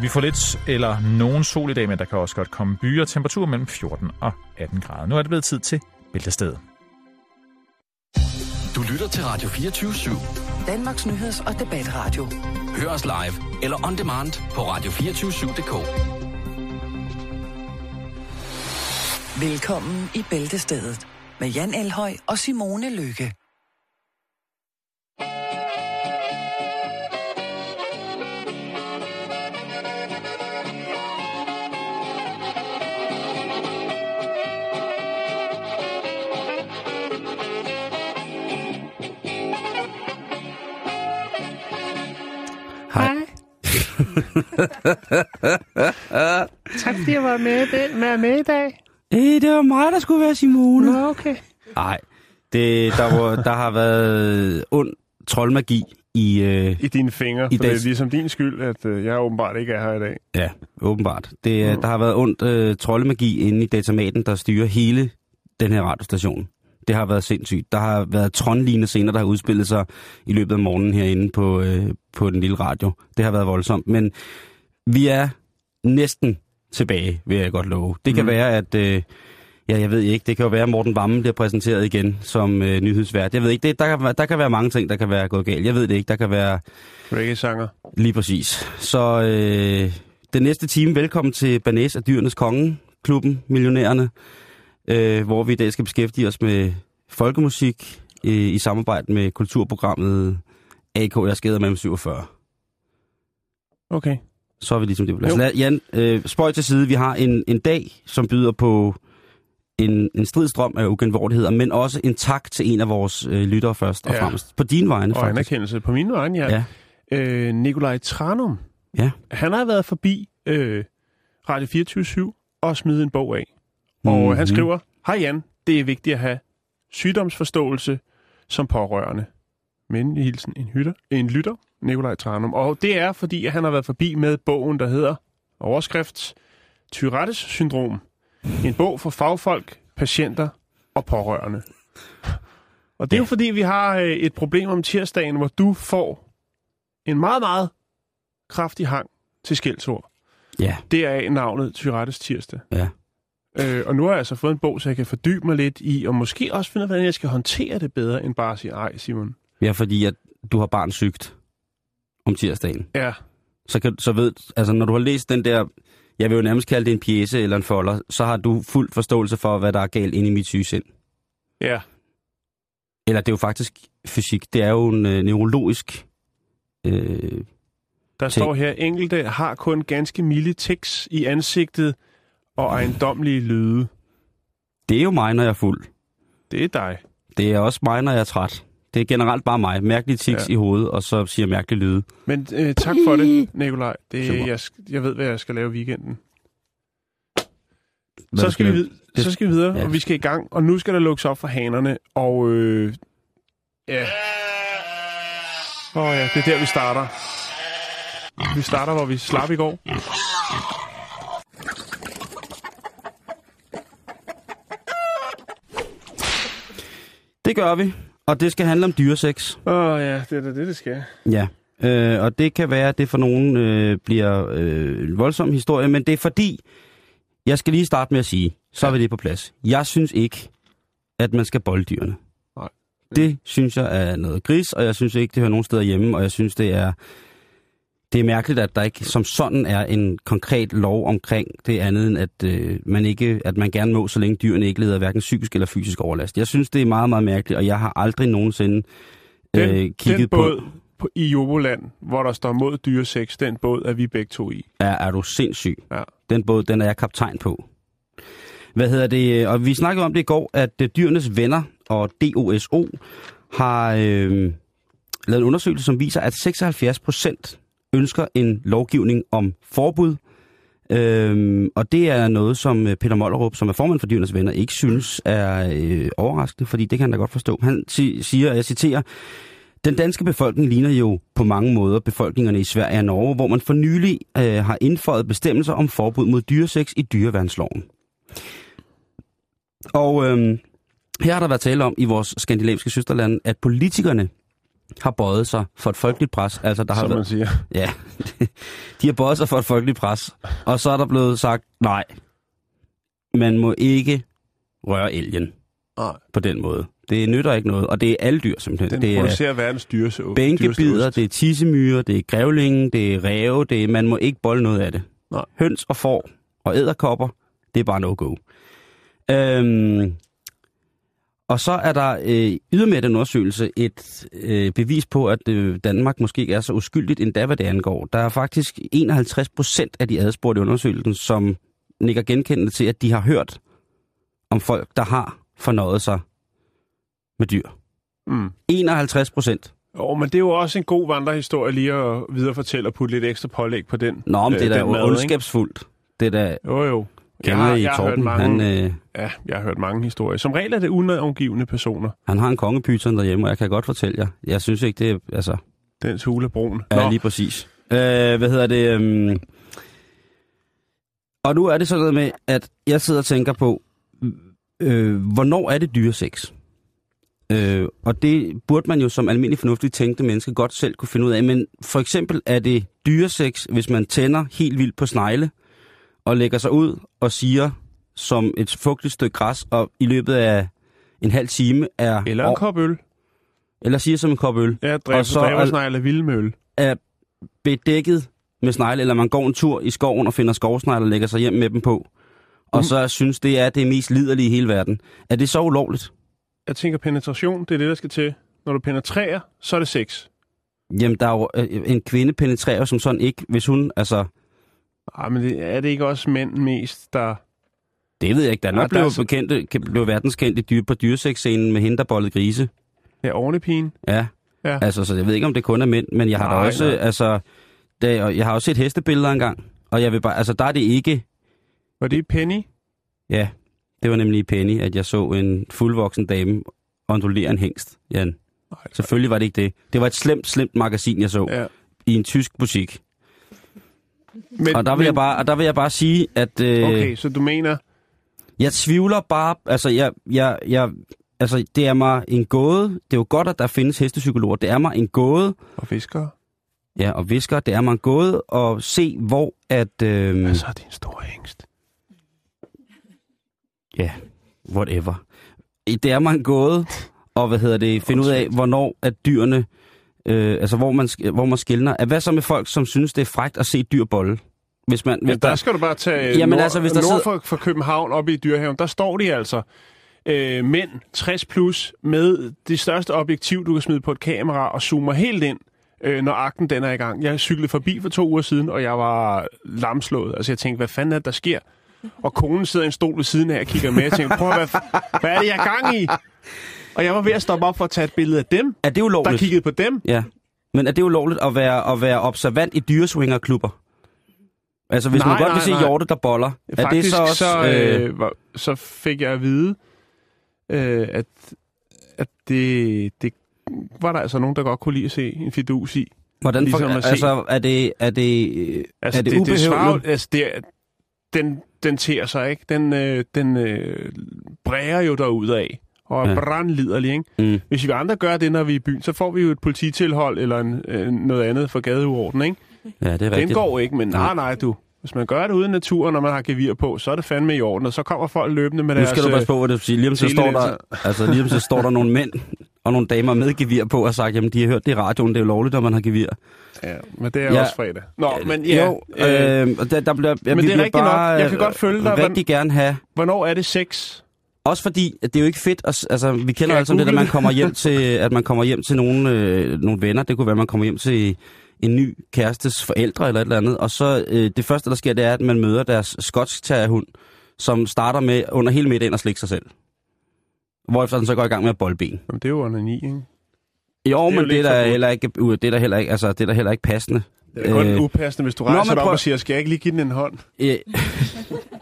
Vi får lidt eller nogen sol i dag, men der kan også godt komme byer. Temperatur mellem 14 og 18 grader. Nu er det blevet tid til Bæltestedet. Du lytter til Radio 24 /7. Danmarks nyheds- og debatradio. Hør os live eller on demand på radio247.dk. Velkommen i Bæltestedet med Jan Elhøj og Simone Lykke. tak fordi jeg var med, den, med, med i dag. Øh, det var mig, der skulle være Simone. Nå, okay. Nej, det, der, var, der har været ond troldmagi i... Øh, I dine fingre, I for det dags- er ligesom din skyld, at øh, jeg åbenbart ikke er her i dag. ja, åbenbart. Det, mm. Der har været ond øh, troldmagi inde i datamaten, der styrer hele den her radiostation. Det har været sindssygt. Der har været tronlignende scener, der har udspillet sig i løbet af morgenen herinde på, øh, på den lille radio. Det har været voldsomt. Men vi er næsten tilbage, vil jeg godt love. Det kan Mm. være, at... Øh, Ja, jeg ved ikke. Det kan jo være, at Morten Vammen bliver præsenteret igen som øh, nyhedsvært. Jeg ved ikke. Det, der, kan, der kan være mange ting, der kan være gået galt. Jeg ved det ikke. Der kan være Reggae-sanger. lige præcis. Så øh, den næste time, velkommen til Banæs af Dyrenes Konge, klubben Millionærerne, øh, hvor vi i dag skal beskæftige os med folkemusik øh, i samarbejde med kulturprogrammet AK, jeg skader med 47. Okay. Så er vi ligesom det på plads. Lad, Jan, øh, spøj til side. Vi har en, en dag, som byder på en, en stridstrøm af ugenvordigheder, men også en tak til en af vores øh, lyttere først og Ja. fremmest. På din vegne, Og faktisk. anerkendelse på min vegne, ja. Ja. Øh, Nikolaj Tranum. Ja. Han har været forbi øh, Radio 24 og smidt en bog af. Og Mhm. han skriver, Hej Jan, det er vigtigt at have sygdomsforståelse som pårørende. Men hilsen en, hytter, en lytter, Nikolaj Tranum. Og det er, fordi han har været forbi med bogen, der hedder overskrift Tyrettes syndrom. En bog for fagfolk, patienter og pårørende. Og det er jo fordi, vi har øh, et problem om tirsdagen, hvor du får en meget, meget kraftig hang til skældsord. Ja, Det er navnet Tyrettes tirsdag. ja. Øh, og nu har jeg altså fået en bog, så jeg kan fordybe mig lidt i, og måske også finde ud af, hvordan jeg skal håndtere det bedre, end bare at sige, ej Simon. Ja, fordi at du har barn sygt om tirsdagen. Ja, Så, kan, så ved, altså når du har læst den der, jeg vil jo nærmest kalde det en pjæse eller en folder, så har du fuld forståelse for, hvad der er galt inde i mit syge sind. ja, Eller det er jo faktisk fysik. Det er jo en øh, neurologisk... Øh, der Ting. står her, enkelte har kun ganske milde tics i ansigtet og ejendomlige lyde. det er jo mig, når jeg er fuld. Det er dig. Det er også mig, når jeg er træt. Det er generelt bare mig. Mærkelige tics Ja. i hovedet, og så siger mærkelige lyde. Men øh, tak for det, Nikolaj. Det, Super. jeg, jeg ved, hvad jeg skal lave i weekenden. Hvad så skal, vi, vid- så skal vi videre, Ja. og vi skal i gang. Og nu skal der lukkes op for hanerne, og øh, ja... Åh oh, ja, det er der, vi starter. Vi starter, hvor vi slap i går. Det gør vi, og det skal handle om dyresex. Åh oh, ja, det er da det, det skal. Ja, øh, og det kan være, at det for nogen øh, bliver øh, en voldsom historie, men det er fordi, jeg skal lige starte med at sige, så er vi det på plads. Jeg synes ikke, at man skal bolde dyrene. Nej. Det synes jeg er noget gris, og jeg synes ikke, det hører nogen steder hjemme, og jeg synes, det er, det er mærkeligt, at der ikke som sådan er en konkret lov omkring det andet, end at, øh, man, ikke, at man gerne må, så længe dyrene ikke lider hverken psykisk eller fysisk overlast. Jeg synes, det er meget, meget mærkeligt, og jeg har aldrig nogensinde Den, øh, kigget den på... båd på, i Joboland, hvor der står mod dyresex, den båd er vi begge to i. Er, er du sindssyg? Ja. Den båd, den er jeg kaptajn på. Hvad hedder det? Og vi snakkede om det i går, at øh, dyrenes venner og DOSO har øh, lavet en undersøgelse, som viser, at 76 procent ønsker en lovgivning om forbud. Øhm, og det er noget, som øh, Peter Mollerup, som er formand for Dyrenes Venner, ikke synes er øh, overraskende, fordi det kan han da godt forstå. Han siger, og jeg citerer, den danske befolkning ligner jo på mange måder befolkningerne i Sverige og Norge, hvor man for nylig øh, har indføjet bestemmelser om forbud mod dyreseks i dyreværnsloven. Og øh, her har der været tale om i vores skandinaviske søsterlande, at politikerne har bøjet sig for et folkeligt pres. Altså, der har som man siger. ja, de har bøjet sig for et folkeligt pres. Og så er der blevet sagt, nej, man må ikke røre elgen Nej, på den måde. Det nytter ikke noget, og det er alle dyr simpelthen. den det er producerer verdens dyreste bænkebider, det er tissemyrer, det er grævlingen, det er ræve, det er, man må ikke bolde noget af det. Nej. Høns og får og æderkopper, det er bare no-go. Øhm, og så er der øh, ydermere den undersøgelse et øh, bevis på, at øh, Danmark måske ikke er så uskyldigt endda, hvad det angår. Der er faktisk 51 procent af de adspurgte i undersøgelsen, som nikker genkendende til, at de har hørt om folk, der har fornøjet sig med dyr. Mm. 51 procent. Jo, men det er jo også en god vandrehistorie lige at viderefortælle og putte lidt ekstra pålæg på den. Nå, men øh, det er da mad, ikke? ondskabsfuldt. Det er da Jo, jo. Jeg har, I jeg, hørt Torben. mange, Han, øh, ja, jeg har hørt mange historier. Som regel er det unavngivende personer. han har en kongepyton derhjemme, og jeg kan godt fortælle jer. Jeg synes ikke, det er... Altså, Den hule brun. ja, lige præcis. Øh, hvad hedder det? Øhm, og nu er det sådan noget med, at jeg sidder og tænker på, øh, hvornår er det dyresex? Øh, og det burde man jo som almindelig fornuftigt tænkte menneske godt selv kunne finde ud af. Men for eksempel er det dyresex, hvis man tænder helt vildt på snegle, og lægger sig ud og siger som et fugtigt stykke græs, og i løbet af en halv time er... Eller en kop øl. eller siger som en kop øl, Ja, Og dræber, så dræber er- snegl af vildmøl. er bedækket med snegle, eller man går en tur i skoven og finder skovsnegle og lægger sig hjem med dem på, og Mm. så synes det er det mest liderlige i hele verden. Er det så ulovligt? Jeg tænker, penetration, det er det, der skal til. Når du penetrerer, så er det sex. Jamen, der er jo, øh, en kvinde penetrerer som sådan ikke, hvis hun, altså, Ej, men det, er det ikke også mænd mest, der... det ved jeg ikke. Der er jo så- bekendt, kan- blev verdenskendt i dyr, på dyresexscenen med hende, der bollede grise. Ja, ornepigen. Ja. Ja. Altså, så jeg ved ikke, om det kun er mænd, men jeg har da Nej, også, nej. altså, og jeg har også set hestebilleder engang, og jeg vil bare, altså, der er det ikke, Var det Penny? ja, det var nemlig i Penny, at jeg så en fuldvoksen dame ondulere en hængst, Jan. Nej, Selvfølgelig var det ikke det. Det var et slemt, slemt magasin, jeg så. Ja. i en tysk butik. Men, Og der vil, jeg, bare, og der vil jeg bare sige, at øh, Okay, så du mener... jeg tvivler bare, altså, jeg, jeg, jeg, altså, det er mig en gåde. Det er jo godt, at der findes hestepsykologer. Det er mig en gåde, Og fiskere? ja, og visker, det er mig en gåde at se, hvor at, øh, Hvad så er din store hængst? ja, whatever. Det er mig en gåde, og hvad hedder det, finde ud af, hvornår at dyrene, øh, altså hvor man, hvor man skældner. Hvad så med folk, som synes, det er frægt at se dyr bolle? Hvis man, hvis Men der skal du bare tage Jamen, nord, altså, hvis der nord sidder- for, for København oppe i Dyrehaven. Der står de altså øh, mænd 60 plus med det største objektiv, du kan smide på et kamera og zoomer helt ind, øh, når akten den er i gang. Jeg cyklede forbi for to uger siden, og jeg var lamslået. Altså jeg tænkte, hvad fanden er det, der sker? Og konen sidder i en stol ved siden af og kigger med og tænker, prøv at, hvad, hvad er det, jeg er gang i? Og jeg var ved at stoppe op for at tage et billede af dem, er det der ulovligt? kiggede på dem. Ja. Men er det ulovligt at være, at være observant i dyreswingerklubber? Altså, hvis Nej, man godt nej, vil se nej. hjorte, der boller, er Faktisk det så også... så, øh, øh, så fik jeg at vide, øh, at, at det, det var der altså nogen, der godt kunne lide at se en fidus i. hvordan for, ligesom at se- altså, er det, er det, Altså, er det, det, det, ubehøvlet? svarer, altså det, er- den, den ter sig, ikke? Den, øh, den øh, bræger jo derud af og er Ja. brandliderlig, ikke? Mm. Hvis vi andre gør det, når vi er i byen, så får vi jo et polititilhold eller en, øh, noget andet for gadeuorden, ikke? Ja, det er Den rigtigt. går ikke, men nej, nej, du. Hvis man gør det uden naturen, når man har gevir på, så er det fandme i orden, og så kommer folk løbende med Nu deres... skal du passe på, hvad du siger. Lige om så står der, altså, lige om så står der nogle mænd og nogle damer med gevir på og sagt, jamen de har hørt det i radioen, det er jo lovligt, når man har gevir. øh, Ja, men det er Ja. også fredag. Nå, men ja, jo, øh, øh, der, der bliver, ja, men det er rigtigt nok. bare, Jeg kan godt følge dig, øh, men- rigtig gerne have hvornår er det sex? Også fordi, at det er jo ikke fedt, at, altså vi kender jeg altså det, at man det? kommer hjem til, at man kommer hjem til nogle, øh, nogle venner. Det kunne være, at man kommer hjem til en ny kærestes forældre eller et eller andet. Og så øh, det første, der sker, det er, at man møder deres skotsk hund, som starter med under hele middagen at slikke sig selv. Hvorefter den så går i gang med at bolde ben. Jamen, det er jo under 9, ikke? Jo, jo men det er, der heller ikke, uh, det er der heller ikke, altså, det er der heller ikke passende. Det er kun Øh, upassende, hvis du rejser dig op og siger, skal jeg ikke lige give den en hånd? Øh,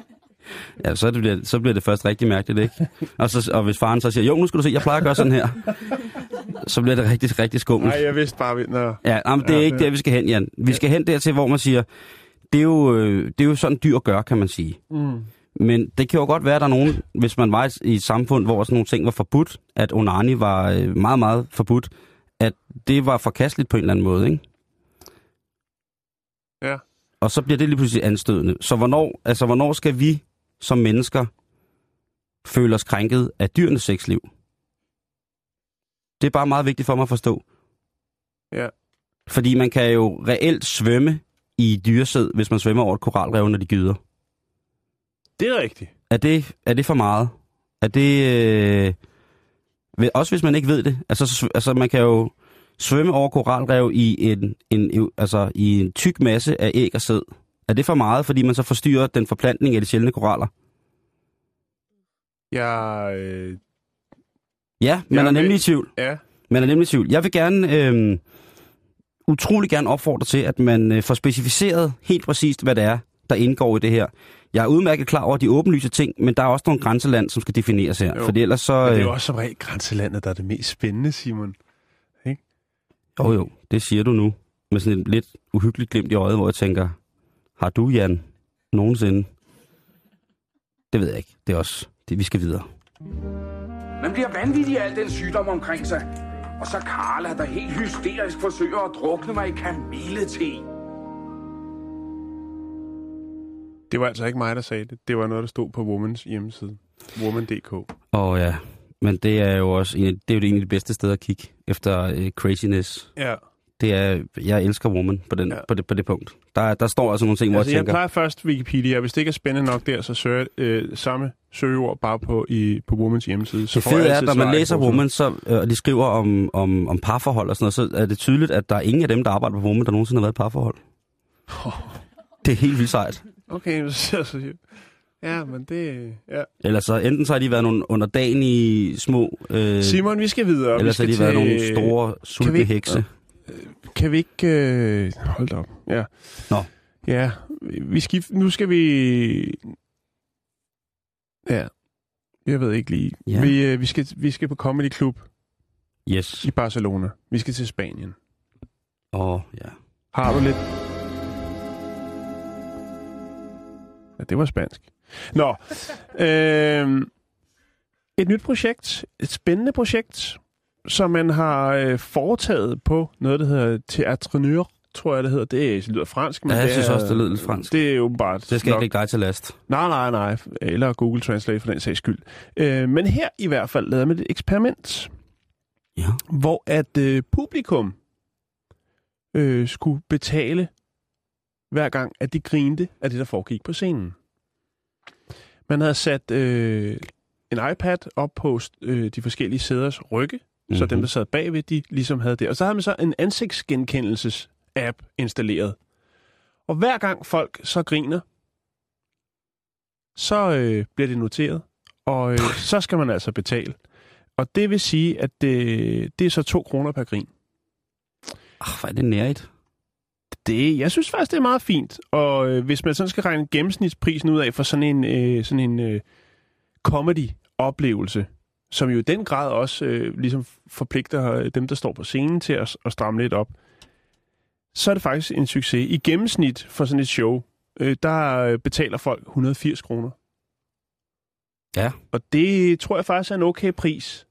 ja, så, det, bliver- så bliver det først rigtig mærkeligt, ikke? Og, så, og hvis faren så siger, jo, nu skal du se, jeg plejer at gøre sådan her, så bliver det rigtig, rigtig skummelt. Nej, jeg vidste bare... vi- Nå. Ja, jamen, det er Ja, ikke det- der, vi skal hen, Jan. Vi skal hen dertil, hvor man siger, det er jo, øh, det er jo sådan dyr gør, kan man sige. Mm. Men det kan jo godt være, at der er nogen, hvis man var i- i et samfund, hvor sådan nogle ting var forbudt, at onani var øh, meget, meget forbudt, at det var forkasteligt på en eller anden måde, ikke? Ja. Og så bliver det lige pludselig anstødende. Så hvornår, altså, hvornår skal vi som mennesker føle os krænket af dyrenes sexliv? Det er bare meget vigtigt for mig at forstå. Ja. Fordi man kan jo reelt svømme i dyresæd, hvis man svømmer over et koralrev, når de gyder. Det er rigtigt. Er det, er det for meget? Er det... Øh, også hvis man ikke ved det. Altså, så, altså man kan jo svømme over koralrev i en, en, altså, i en tyk masse af æg og sæd. Er det for meget, fordi man så forstyrrer den forplantning af de sjældne koraller? Jeg, øh, Ja, man Jeg er nemlig i tvivl. ja, Man er nemlig i tvivl. Jeg vil gerne, øh, utrolig gerne opfordre til, at man øh, får specificeret helt præcist, hvad det er, der indgår i det her. Jeg er udmærket klar over de åbenlyse ting, men der er også nogle grænseland, som skal defineres her. Jo. Fordi ellers så... men det er øh, jo også som regel grænselandet, der er det mest spændende, Simon. Jo jo, det siger du nu. Med sådan et lidt uhyggeligt glimt i øjet, hvor jeg tænker, har du, Jan, nogensinde... Det ved jeg ikke. Det er også det, vi skal videre. Man bliver vanvittig af al den sygdom omkring sig. Og så Carla, der helt hysterisk forsøger at drukne mig i kamillete. Det var altså ikke mig, der sagde det. Det var noget, der stod på Womans hjemmeside. Woman.dk. Og ja, men det er jo også en, det er jo en af de bedste steder at kigge efter øh, craziness. Ja. Det er, jeg elsker Woman på, den, Ja. ja. på, det, på det punkt. Der, der står altså nogle ting, hvor Altså, jeg jeg tænker, plejer først Wikipedia. Hvis det ikke er spændende nok der, så søger jeg øh, samme søgeord bare på, i, på Womans hjemmeside. Så det jeg fede er, at når man læser. Woman, så, øh, og de skriver om, om, om parforhold og sådan noget, så er det tydeligt, at der er ingen af dem, der arbejder på Woman, der nogensinde har været i parforhold. Det er helt vildt sejt. Okay, så, så, ja, men det... Ja. Eller så enten så har de været nogle underdanige små, øh, Simon, vi skal videre. eller så har de været til- nogle store, sultne ikke- hekse. Kan vi ikke... Øh... Hold da op. Ja. Nå. Ja, vi skal, nu skal vi... Ja, jeg ved ikke lige. Ja. Vi, øh, vi, skal, vi skal på Comedy Club Yes. i Barcelona. Vi skal til Spanien. Og ja. Har du lidt... Ja, det var spansk. Nå. Øh, et nyt projekt. Et spændende projekt, som man har øh, foretaget på noget, der hedder Théâtre tror jeg, det hedder. Det lyder fransk, men Ja, jeg det synes er, også, det lyder lidt fransk. Det er jo bare... Det skal ikke lægge dig til last. Nej, nej, nej. Eller Google Translate for den sags skyld. Øh, men her i hvert fald lavede man et eksperiment, Ja. hvor at øh, publikum øh, skulle betale hver gang, at de grinte af det, der foregik på scenen. Man havde sat øh, en iPad op på øh, de forskellige sæders rygge, mm-hmm. så Mhm. dem, der sad bagved, de ligesom havde det. Og så havde man så en ansigtsgenkendelses-app installeret. Og hver gang folk så griner, så øh, bliver det noteret, og øh, så skal man altså betale. Og det vil sige, at det, det er så to kroner per grin. Ach, hvor er det nærigt. Det, jeg synes faktisk, det er meget fint. Og øh, hvis man sådan skal regne gennemsnitsprisen ud af for sådan en, øh, sådan en øh, comedy-oplevelse, som jo i den grad også øh, ligesom forpligter øh, dem, der står på scenen til at, at stramme lidt op, så er det faktisk en succes. I gennemsnit for sådan et show, øh, der øh, betaler folk 180 kroner. Ja. Og det tror jeg faktisk er en okay pris.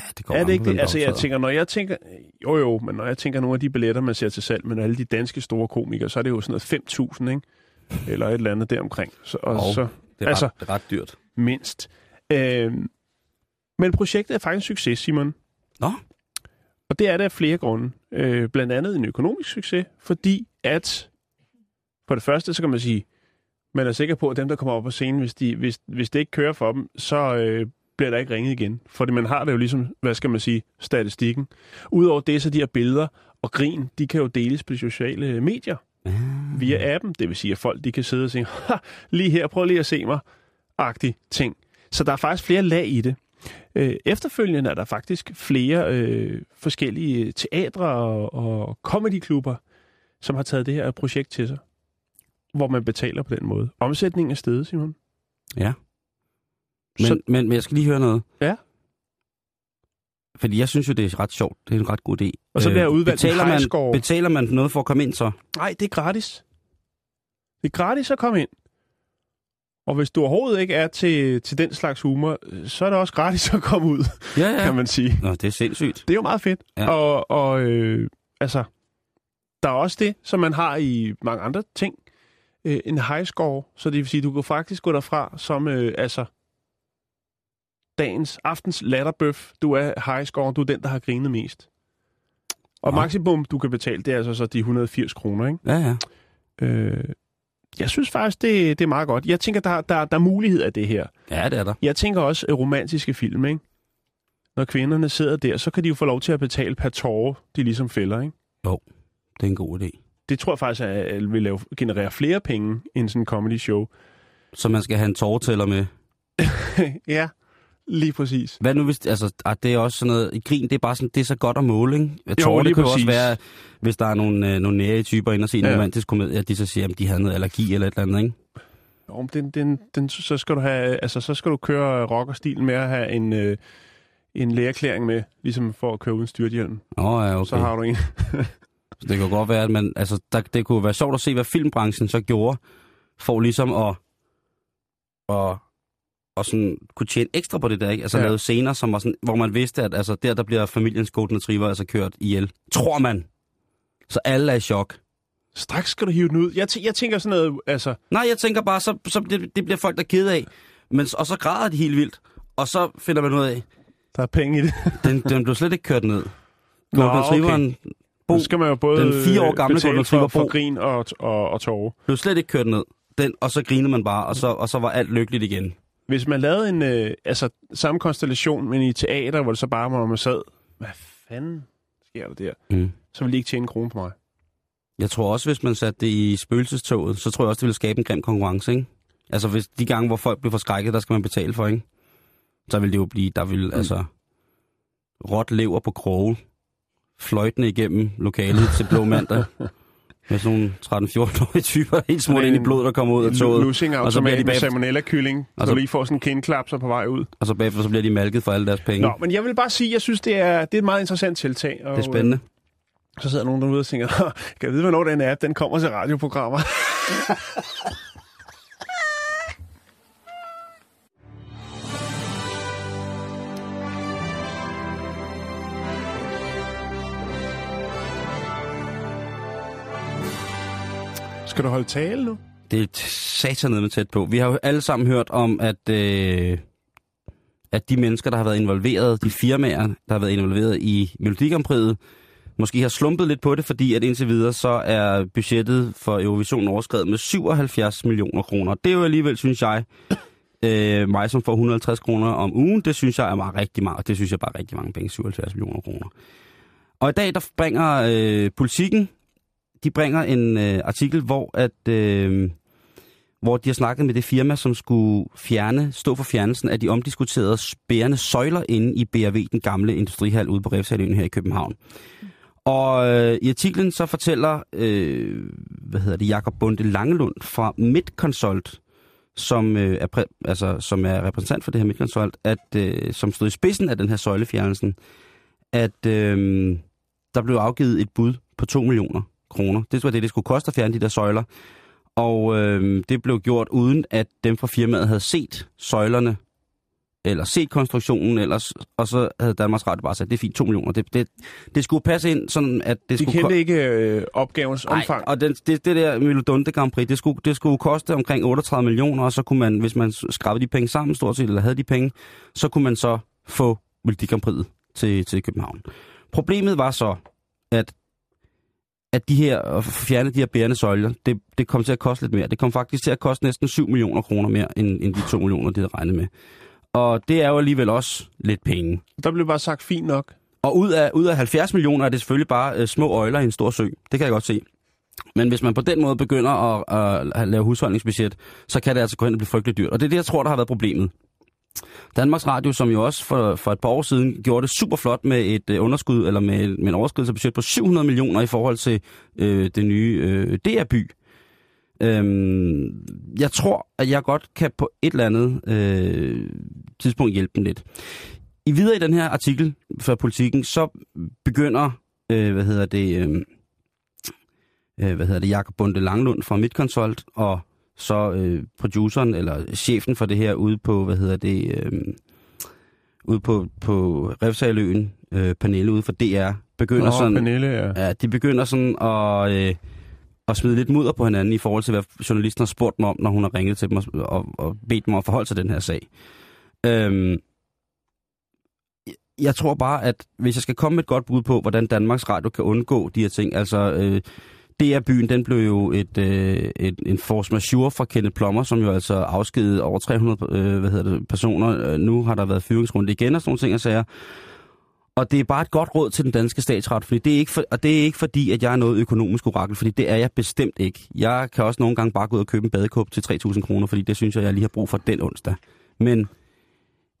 Ja, det går Er det ikke det? Altså, jeg tænker, når jeg tænker... Jo, jo, men når jeg tænker nogle af de billetter, man ser til salg, men alle de danske store komikere, så er det jo sådan noget 5.000, ikke? Eller et eller andet deromkring. Så, og Hov. så Det er, ret, altså- det er ret dyrt. mindst. Øhm, men projektet er faktisk en succes, Simon. Nå. Og det er det af flere grunde. Øh, blandt andet en økonomisk succes, fordi at for det første, så kan man sige, man er sikker på, at dem, der kommer op på scenen, hvis, de, hvis, hvis det ikke kører for dem, så øh, bliver der ikke ringet igen. Fordi man har det jo ligesom, hvad skal man sige, statistikken. Udover det, så de her billeder og grin, de kan jo deles på de sociale medier Ja. via appen. Det vil sige, at folk de kan sidde og sige, lige her, prøv lige at se mig, agtig ting. Så der er faktisk flere lag i det. Øh, efterfølgende er der faktisk flere øh, forskellige teatre og, og comedyklubber, som har taget det her projekt til sig, hvor man betaler på den måde. Omsætningen er steget, Simon. Ja. Men, Så- men, men jeg skal lige høre noget. Ja. Fordi jeg synes jo, det er ret sjovt. Det er en ret god idé. Og så bliver jeg udvalgt betaler man, betaler man noget for at komme ind så? Nej, det er gratis. Det er gratis at komme ind. Og hvis du overhovedet ikke er til, til den slags humor, øh, så er det også gratis at komme ud, Ja, ja. kan man sige. Nå, det er sindssygt. Det er jo meget fedt. Ja. Og, og øh, altså, der er også det, som man har i mange andre ting. Øh, en high score, så det vil sige, du kan faktisk gå derfra som, øh, altså, dagens, aftens latterbøf. Du er high score, du er den, der har grinet mest. Og Nå. maksimum, du kan betale, det er altså så de 180 kroner, ikke? Ja, ja. Øh, jeg synes faktisk, det, det er meget godt. Jeg tænker, der, der, der er mulighed af det her. Ja, det er der. Jeg tænker også øh, romantiske film, ikke? Når kvinderne sidder der, så kan de jo få lov til at betale per tårer, de ligesom fælder, ikke? Det er en god idé. Det tror jeg faktisk at at vil lave, generere flere penge end sådan en comedy show. Så man skal have en tårtæller med. ja, lige præcis. Hvad nu hvis, altså, ah, det er også sådan noget, i grin, det er bare sådan, det er så godt at måle, ikke? Jo, Tårer, lige det kan jo præcis. også være, hvis der er nogle, øh, nogle nære typer ind og se en Ja. romantisk komedie, at de så siger, at de havde noget allergi eller et eller andet, ikke? Jo, den, den, den, så, skal du have, altså, så skal du køre rockerstil med at have en, øh, en lægerklæring med, ligesom for at køre uden styrthjelm. Åh, oh, ja, Okay. Så har du en. Så det kan godt være, at man, altså, der, det kunne være sjovt at se, hvad filmbranchen så gjorde, for ligesom at, at, at sådan, kunne tjene ekstra på det der, ikke? Altså Ja. lave scener, som var sådan, hvor man vidste, at altså, der, der bliver familiens golden retriever altså kørt ihjel. Tror man. Så alle er i chok. Straks skal du hive den ud. Jeg, tæ- jeg tænker sådan noget, altså... Nej, jeg tænker bare, så, så det, det bliver folk, der er ked af. Men, og så græder de helt vildt. Og så finder man ud af, Der er penge i det. den, den blev slet ikke kørt ned. Golden Retrieveren Bo, Nu skal man jo både den fire år gamle Golden for, Retriever for Bo. grin og, og, og tårer. blev slet ikke kørt ned. Den, og så grinede man bare, og så, og så var alt lykkeligt igen. Hvis man lavede en, øh, altså samme konstellation, men i teater, hvor det så bare var, man sad, hvad fanden sker der der? Mm. Så ville de ikke tjene en krone på mig. Jeg tror også, hvis man satte det i spøgelsestoget, så tror jeg også, det ville skabe en grim konkurrence, ikke? Altså, hvis de gange, hvor folk bliver forskrækket, der skal man betale for, ikke? Så vil det jo blive, der vil mm. altså råt lever på kroge, fløjtende igennem lokalet til blå mandag. Med sådan nogle 13-14-årige typer, helt smurt ind i blod, der kommer ud af toget. Lussing og så bliver de bag- salmonella-kylling, og så så- lige får sådan en kindklapser på vej ud. Og så bagefter så bliver de malket for alle deres penge. Nå, men jeg vil bare sige, jeg synes, det er, det er et meget interessant tiltag. Og, det er spændende. øh, Så sidder nogen derude og tænker, kan jeg vide, hvornår den app den kommer til radioprogrammer? Skal du holde tale nu? Det er satan med tæt på. Vi har jo alle sammen hørt om, at, øh, at de mennesker, der har været involveret, de firmaer, der har været involveret i Melodikampriet, måske har slumpet lidt på det, fordi at indtil videre så er budgettet for Eurovision overskrevet med 77 millioner kroner. Det er jo alligevel, synes jeg, øh, mig som får 150 kroner om ugen, det synes jeg er meget rigtig meget, og det synes jeg bare er rigtig mange penge, 77 millioner kroner. Og i dag, der bringer øh, politikken, de bringer en øh, artikel, hvor at øh, hvor de har snakket med det firma, som skulle fjerne, stå for fjernelsen af de omdiskuterede bærende søjler inde i BRV, den gamle industrihal ude på Refshaløen her i København. Og øh, i artiklen så fortæller, øh, hvad hedder det, Jakob Bunde Langelund fra Midconsult, som, øh, er præ- altså, som er repræsentant for det her Midconsult, at, øh, som stod i spidsen af den her søjlefjernelsen, at øh, der blev afgivet et bud på 2 millioner kroner. Det var det, det skulle koste at fjerne de der søjler. Og øh, det blev gjort uden, at dem fra firmaet havde set søjlerne, eller set konstruktionen ellers, og så havde Danmarks Radio bare sagt, det er fint, 2 millioner. Det, det, det skulle passe ind, sådan at det De skulle... kendte ikke øh, opgavens Nej, omfang. og den, det, det der Melodonte Grand Prix, det skulle, det skulle koste omkring 38 millioner, og så kunne man, hvis man skrev de penge sammen stort set, eller havde de penge, så kunne man så få Melodi Grand Prix til, til København. Problemet var så, at at de her, at fjerne de her bærende søjler, det, det kom til at koste lidt mere. Det kom faktisk til at koste næsten 7 millioner kroner mere, end, end de 2 millioner, de havde regnet med. Og det er jo alligevel også lidt penge. Der blev bare sagt fint nok. Og ud af, ud af 70 millioner er det selvfølgelig bare øh, små øjler i en stor sø. Det kan jeg godt se. Men hvis man på den måde begynder at, at lave husholdningsbudget, så kan det altså gå hen og blive frygteligt dyrt. Og det er det, jeg tror, der har været problemet. Danmarks Radio, som jo også for, for et par år siden gjorde det super flot med et øh, underskud, eller med, med en overskridelse af budget på 700 millioner i forhold til øh, det nye øh, DR-by. Øhm, jeg tror, at jeg godt kan på et eller andet øh, tidspunkt hjælpe dem lidt. I videre i den her artikel fra politikken, så begynder, øh, hvad hedder det, øh, øh hvad hedder det, Jakob Bunde Langlund fra Midtkonsult og så øh, produceren, eller chefen for det her, ude på, hvad hedder det, øh, ude på, på Refsaløen, øh, Pernille ude for DR, begynder Nå, sådan... Pernille, ja. Ja, de begynder sådan at, øh, at smide lidt mudder på hinanden i forhold til, hvad journalisten har spurgt dem om, når hun har ringet til dem og, og, og bedt dem om at forholde sig til den her sag. Øhm, jeg tror bare, at hvis jeg skal komme med et godt bud på, hvordan Danmarks Radio kan undgå de her ting, altså... Øh, DR-byen, den blev jo et, øh, et, en force majeure fra Kenneth Plommer, som jo altså afskedede over 300 øh, hvad hedder det, personer. Øh, Nu har der været fyringsrunde igen og sådan nogle ting og sager. Og det er bare et godt råd til den danske statsret, fordi det er ikke, for, og det er ikke fordi, at jeg er noget økonomisk orakel, fordi det er jeg bestemt ikke. Jeg kan også nogle gange bare gå ud og købe en badekåb til 3.000 kroner, fordi det synes jeg, jeg lige har brug for den onsdag. Men,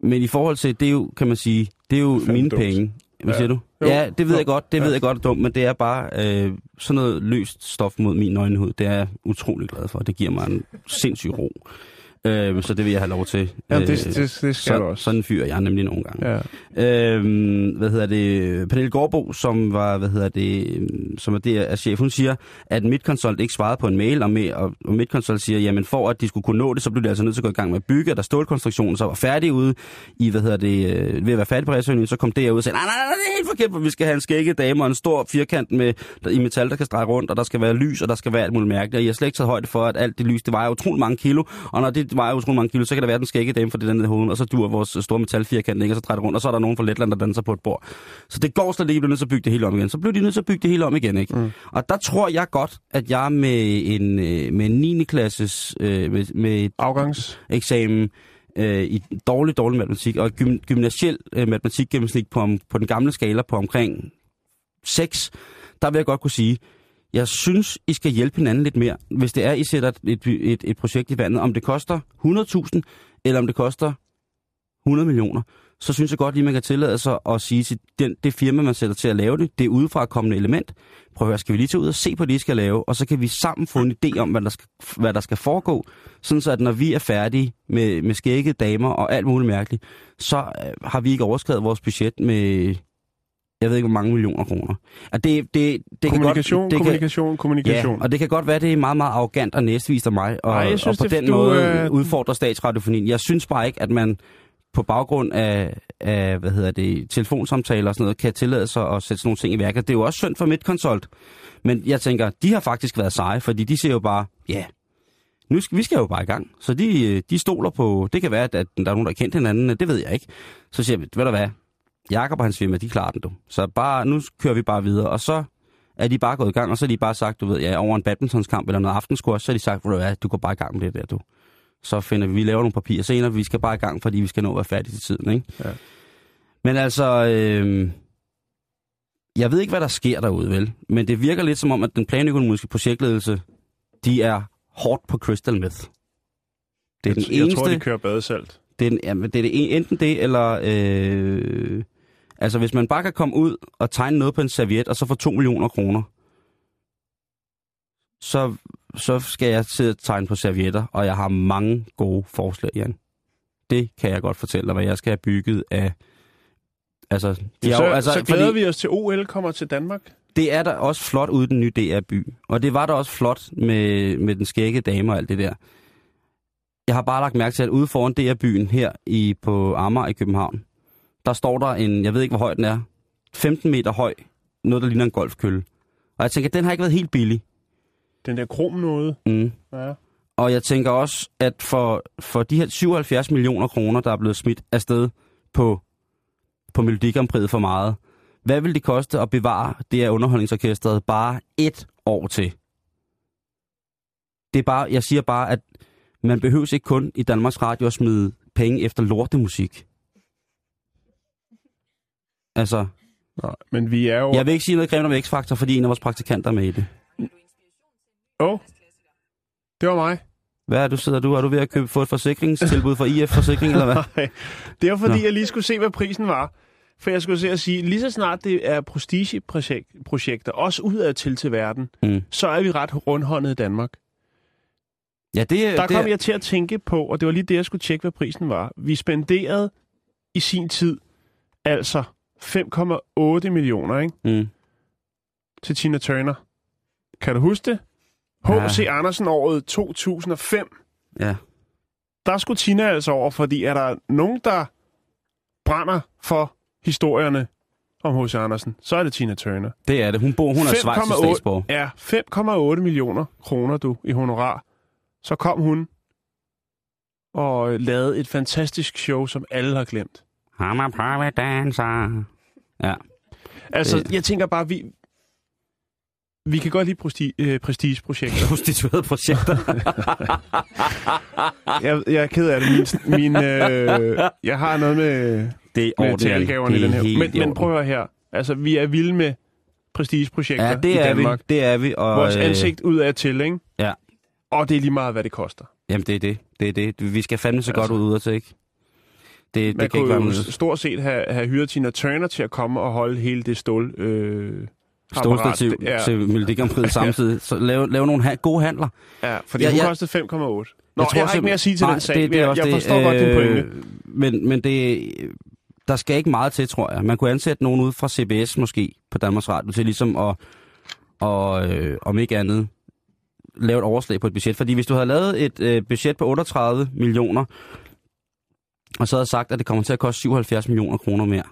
men i forhold til, det er jo, kan man sige, det er jo mine dumt. penge. Hvad Ja. siger du? Jo. Ja, det ved Jo. jeg godt, det Ja. ved jeg godt er dumt, men det er bare øh, sådan noget løst stof mod min nøgenhed. Det er jeg utrolig glad for. Det giver mig en sindssyg ro. Øh, så det vil jeg have lov til. Ja, det, Øh, det, det skal så, du også. Sådan fyrer jeg nemlig nogle gange. Ja. Øhm, hvad hedder det? Pernille Gårdbo, som var, hvad hedder det, som er, det er chef, hun siger, at Midtconsult ikke svarede på en mail, og, med, og, Midtconsult siger, jamen for at de skulle kunne nå det, så blev de altså nødt til at gå i gang med at bygge, og da stålkonstruktionen så var færdig ude i, hvad hedder det, øh, ved at være færdig på resøgningen, så kom det ud og sagde, nej, nej, nej, det er helt forkert, for vi skal have en skægget dame og en stor firkant med, der, i metal, der kan strege rundt, og der skal være lys, og der skal være alt muligt mærkeligt, og jeg har slet ikke taget højde for, at alt det lys, det vejer utrolig mange kilo, og når det vejer utrolig mange kilo, så kan der være den skægge dame for det nede i hovedet, og så dur vores store metalfirkant ikke, og så drejer det rundt, og så er der nogen fra Letland, der danser på et bord. Så det går slet ikke, bliver nødt til at bygge det hele om igen. Så blev de nødt til at bygge det hele om igen, ikke? Mm. Og der tror jeg godt, at jeg med en, øh, med en 9. klasses, øh, med, med et Afgangs. eksamen øh, i dårlig, dårlig matematik, og gym, gymnasiel øh, matematikgennemsnit på, om, på den gamle skala på omkring 6, der vil jeg godt kunne sige, jeg synes, I skal hjælpe hinanden lidt mere, hvis det er, I sætter et, et, et projekt i vandet. Om det koster 100.000, eller om det koster 100 millioner, så synes jeg godt lige, man kan tillade sig at sige til den, det firma, man sætter til at lave det, det udefra kommende element. Prøv at høre, skal vi lige tage ud og se på det, I skal lave, og så kan vi sammen få en idé om, hvad der skal, hvad der skal foregå, sådan så at når vi er færdige med, med skægget damer og alt muligt mærkeligt, så øh, har vi ikke overskrevet vores budget med, jeg ved ikke, hvor mange millioner kroner. Og det, det, det Kommunikation, kan godt, det kommunikation, Kan, kommunikation. ja, og det kan godt være, det er meget, meget arrogant og næstvist af mig, og, Ej, synes, og på det- den du, måde øh, udfordrer statsradiofonien. Jeg synes bare ikke, at man på baggrund af, af hvad hedder det, telefonsamtaler og sådan noget, kan tillade sig at sætte sådan nogle ting i værket. Det er jo også synd for Midtconsult. Men jeg tænker, de har faktisk været seje, fordi de siger jo bare, ja, nu skal, vi skal jo bare i gang. Så de, øh, de stoler på, det kan være, at der er nogen, der har kendt hinanden, det ved jeg ikke. Så siger vi, ved du hvad, Jakob og hans firma, de klarer den du. Så bare, nu kører vi bare videre, og så er de bare gået i gang, og så har de bare sagt, du ved, ja, over en badmintonskamp eller noget aftenskursus, så har de sagt, du hvad, du går bare i gang med det der, du. Så finder vi, vi laver nogle papirer senere, vi skal bare i gang, fordi vi skal nå at være færdige til tiden, ikke? Ja. Men altså, øh, jeg ved ikke, hvad der sker derude, vel? Men det virker lidt som om, at den planøkonomiske projektledelse, de er hårdt på crystal meth. Det er den jeg, eneste... tror, de kører badesalt. Det er, den, jamen, det er det, enten det, eller... Øh, altså, hvis man bare kan komme ud og tegne noget på en serviet, og så få 2 millioner kroner, så, så skal jeg sidde og tegne på servietter, og jeg har mange gode forslag, Jan. Det kan jeg godt fortælle dig, hvad jeg skal have bygget af... Altså, de så, jo- altså, så glæder fordi vi os til OL kommer til Danmark. Det er der også flot ude den nye DR-by. Og det var der også flot med, med den skægge dame og alt det der. Jeg har bare lagt mærke til, at ude foran DR-byen her i, på Amager i København, der står der en, jeg ved ikke, hvor høj den er, 15 meter høj, noget, der ligner en golfkølle. Og jeg tænker, den har ikke været helt billig. Den der krom noget. Mm. Ja. Og jeg tænker også, at for, for de her 77 millioner kroner, der er blevet smidt afsted på, på Melodikampriet for meget, hvad vil det koste at bevare det her underholdningsorkestret bare et år til? Det er bare, jeg siger bare, at man behøver ikke kun i Danmarks Radio at smide penge efter lortemusik. Altså, Nå, men vi er jo... jeg vil ikke sige noget grimt om X-Factor, fordi en af vores praktikanter er med i det. Åh, oh, det var mig. Hvad er du sidder du? Er du ved at købe, få et forsikringstilbud fra IF Forsikring, eller hvad? Nej, det var fordi, Nå. jeg lige skulle se, hvad prisen var. For jeg skulle se at sige, lige så snart det er prestigeprojekter, også udad til til verden, Mm. så er vi ret rundhåndet i Danmark. Ja, det, Der det, kom jeg til at tænke på, og det var lige det, jeg skulle tjekke, hvad prisen var. Vi spenderede i sin tid altså 5,8 millioner ikke? Mm. til Tina Turner. Kan du huske det? H.C. Andersen året 2005. Ja. Der skulle Tina altså over, fordi er der nogen, der brænder for historierne om H.C. Andersen, så er det Tina Turner. Det er det. Hun bor, hun er 5,8 statsborger. Ja, 5,8 millioner kroner, du, i honorar. Så kom hun og lavede et fantastisk show, som alle har glemt. I'm a private dancer. Ja. Altså, Det- jeg tænker bare, vi, vi kan godt lide presti, øh, prestigeprojekter. Prostituerede projekter. jeg, jeg er ked af det. Min, min, øh, jeg har noget med, Det er med talgaverne i Det er den her. Men, i men prøv at høre her. Altså, vi er vilde med prestigeprojekter Ja, i det er Danmark. vi. Det er vi. Og, Vores øh, ansigt ud af til, ikke? Ja. Og det er lige meget, hvad det koster. Jamen, det er det. Det er det. Vi skal fandme så Altså, godt ud af til, ikke? Det, Man det kan kunne ikke være med. stort set have, have hyret Tina Turner til at komme og holde hele det stål... Øh, Stålstativ ja. til Melodi Grand Prix samtidig. Så lave, lave nogle ha- gode handler. Ja, fordi Ja, hun ja. kostede 5,8. Nå, jeg, jeg har ikke mere at sige til Nej, den sag. Det, det er jeg, også jeg det. forstår godt din pointe. Øh, Men, men det, der skal ikke meget til, tror jeg. Man kunne ansætte nogen ud fra CBS måske på Danmarks Radio til ligesom at, og, øh, om ikke andet, lave et overslag på et budget. Fordi hvis du havde lavet et øh, budget på 38 millioner, og så havde sagt, at det kommer til at koste 77 millioner kroner mere,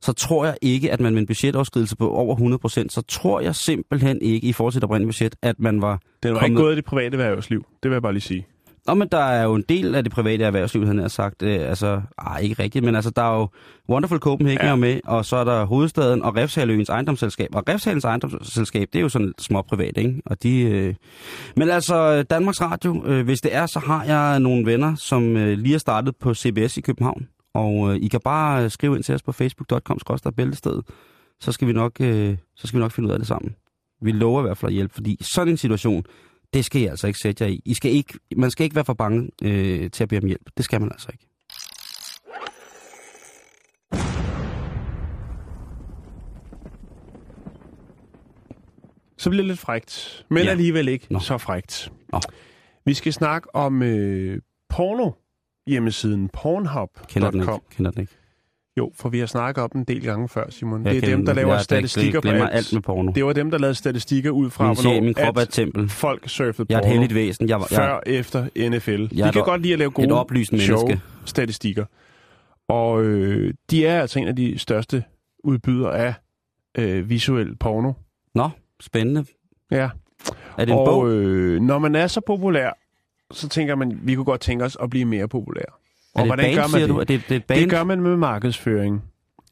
så tror jeg ikke, at man med en budgetoverskridelse på over 100 procent, så tror jeg simpelthen ikke, i forhold til det oprindelige budget, at man var Den var kommet- ikke gået i det private erhvervsliv. Det vil jeg bare lige sige. Nå, men der er jo en del af det private erhvervsliv, han har sagt. Øh, altså, ah, ikke rigtigt, men altså, der er jo Wonderful Copenhagen Ja. med, og så er der Hovedstaden og Refshaløens ejendomsselskab. Og Refshalens ejendomsselskab, det er jo sådan små privat, ikke? Og de, øh... Men altså, Danmarks Radio, øh, hvis det er, så har jeg nogle venner, som øh, lige er startet på CBS i København. Og øh, I kan bare skrive ind til os på facebook.com bæltested. Så skal vi nok, øh, så skal vi nok finde ud af det sammen. Vi lover i hvert fald at hjælpe, fordi sådan en situation, det skal I altså ikke sætte jer i. I skal ikke, man skal ikke være for bange øh, til at bede om hjælp. Det skal man altså ikke. Så bliver det lidt frægt. Men Ja. alligevel ikke. Nå. så frægt. Nå. Vi skal snakke om øh, porno hjemmesiden Pornhub.com. Kender den ikke? Kender den ikke? Jo, for vi har snakket om en del gange før, Simon. Jeg det er dem, der laver Jeg statistikker på alt. alt med porno. Det var dem, der lavede statistikker ud fra, Min, sjæl, min krop er tempel. folk surfede Jeg er et porno heldigt væsen. Jeg, var- jeg, før efter NFL. Jeg de kan godt lide at lave gode oplyst menneske. statistikker. Og øh, de er altså en af de største udbydere af øh, visuel porno. Nå, spændende. Ja. Er det en og bog? Øh, når man er så populær, så tænker man, vi kunne godt tænke os at blive mere populær. Og hvordan band, gør man det? du? Er det, det et band? Det gør man med markedsføring.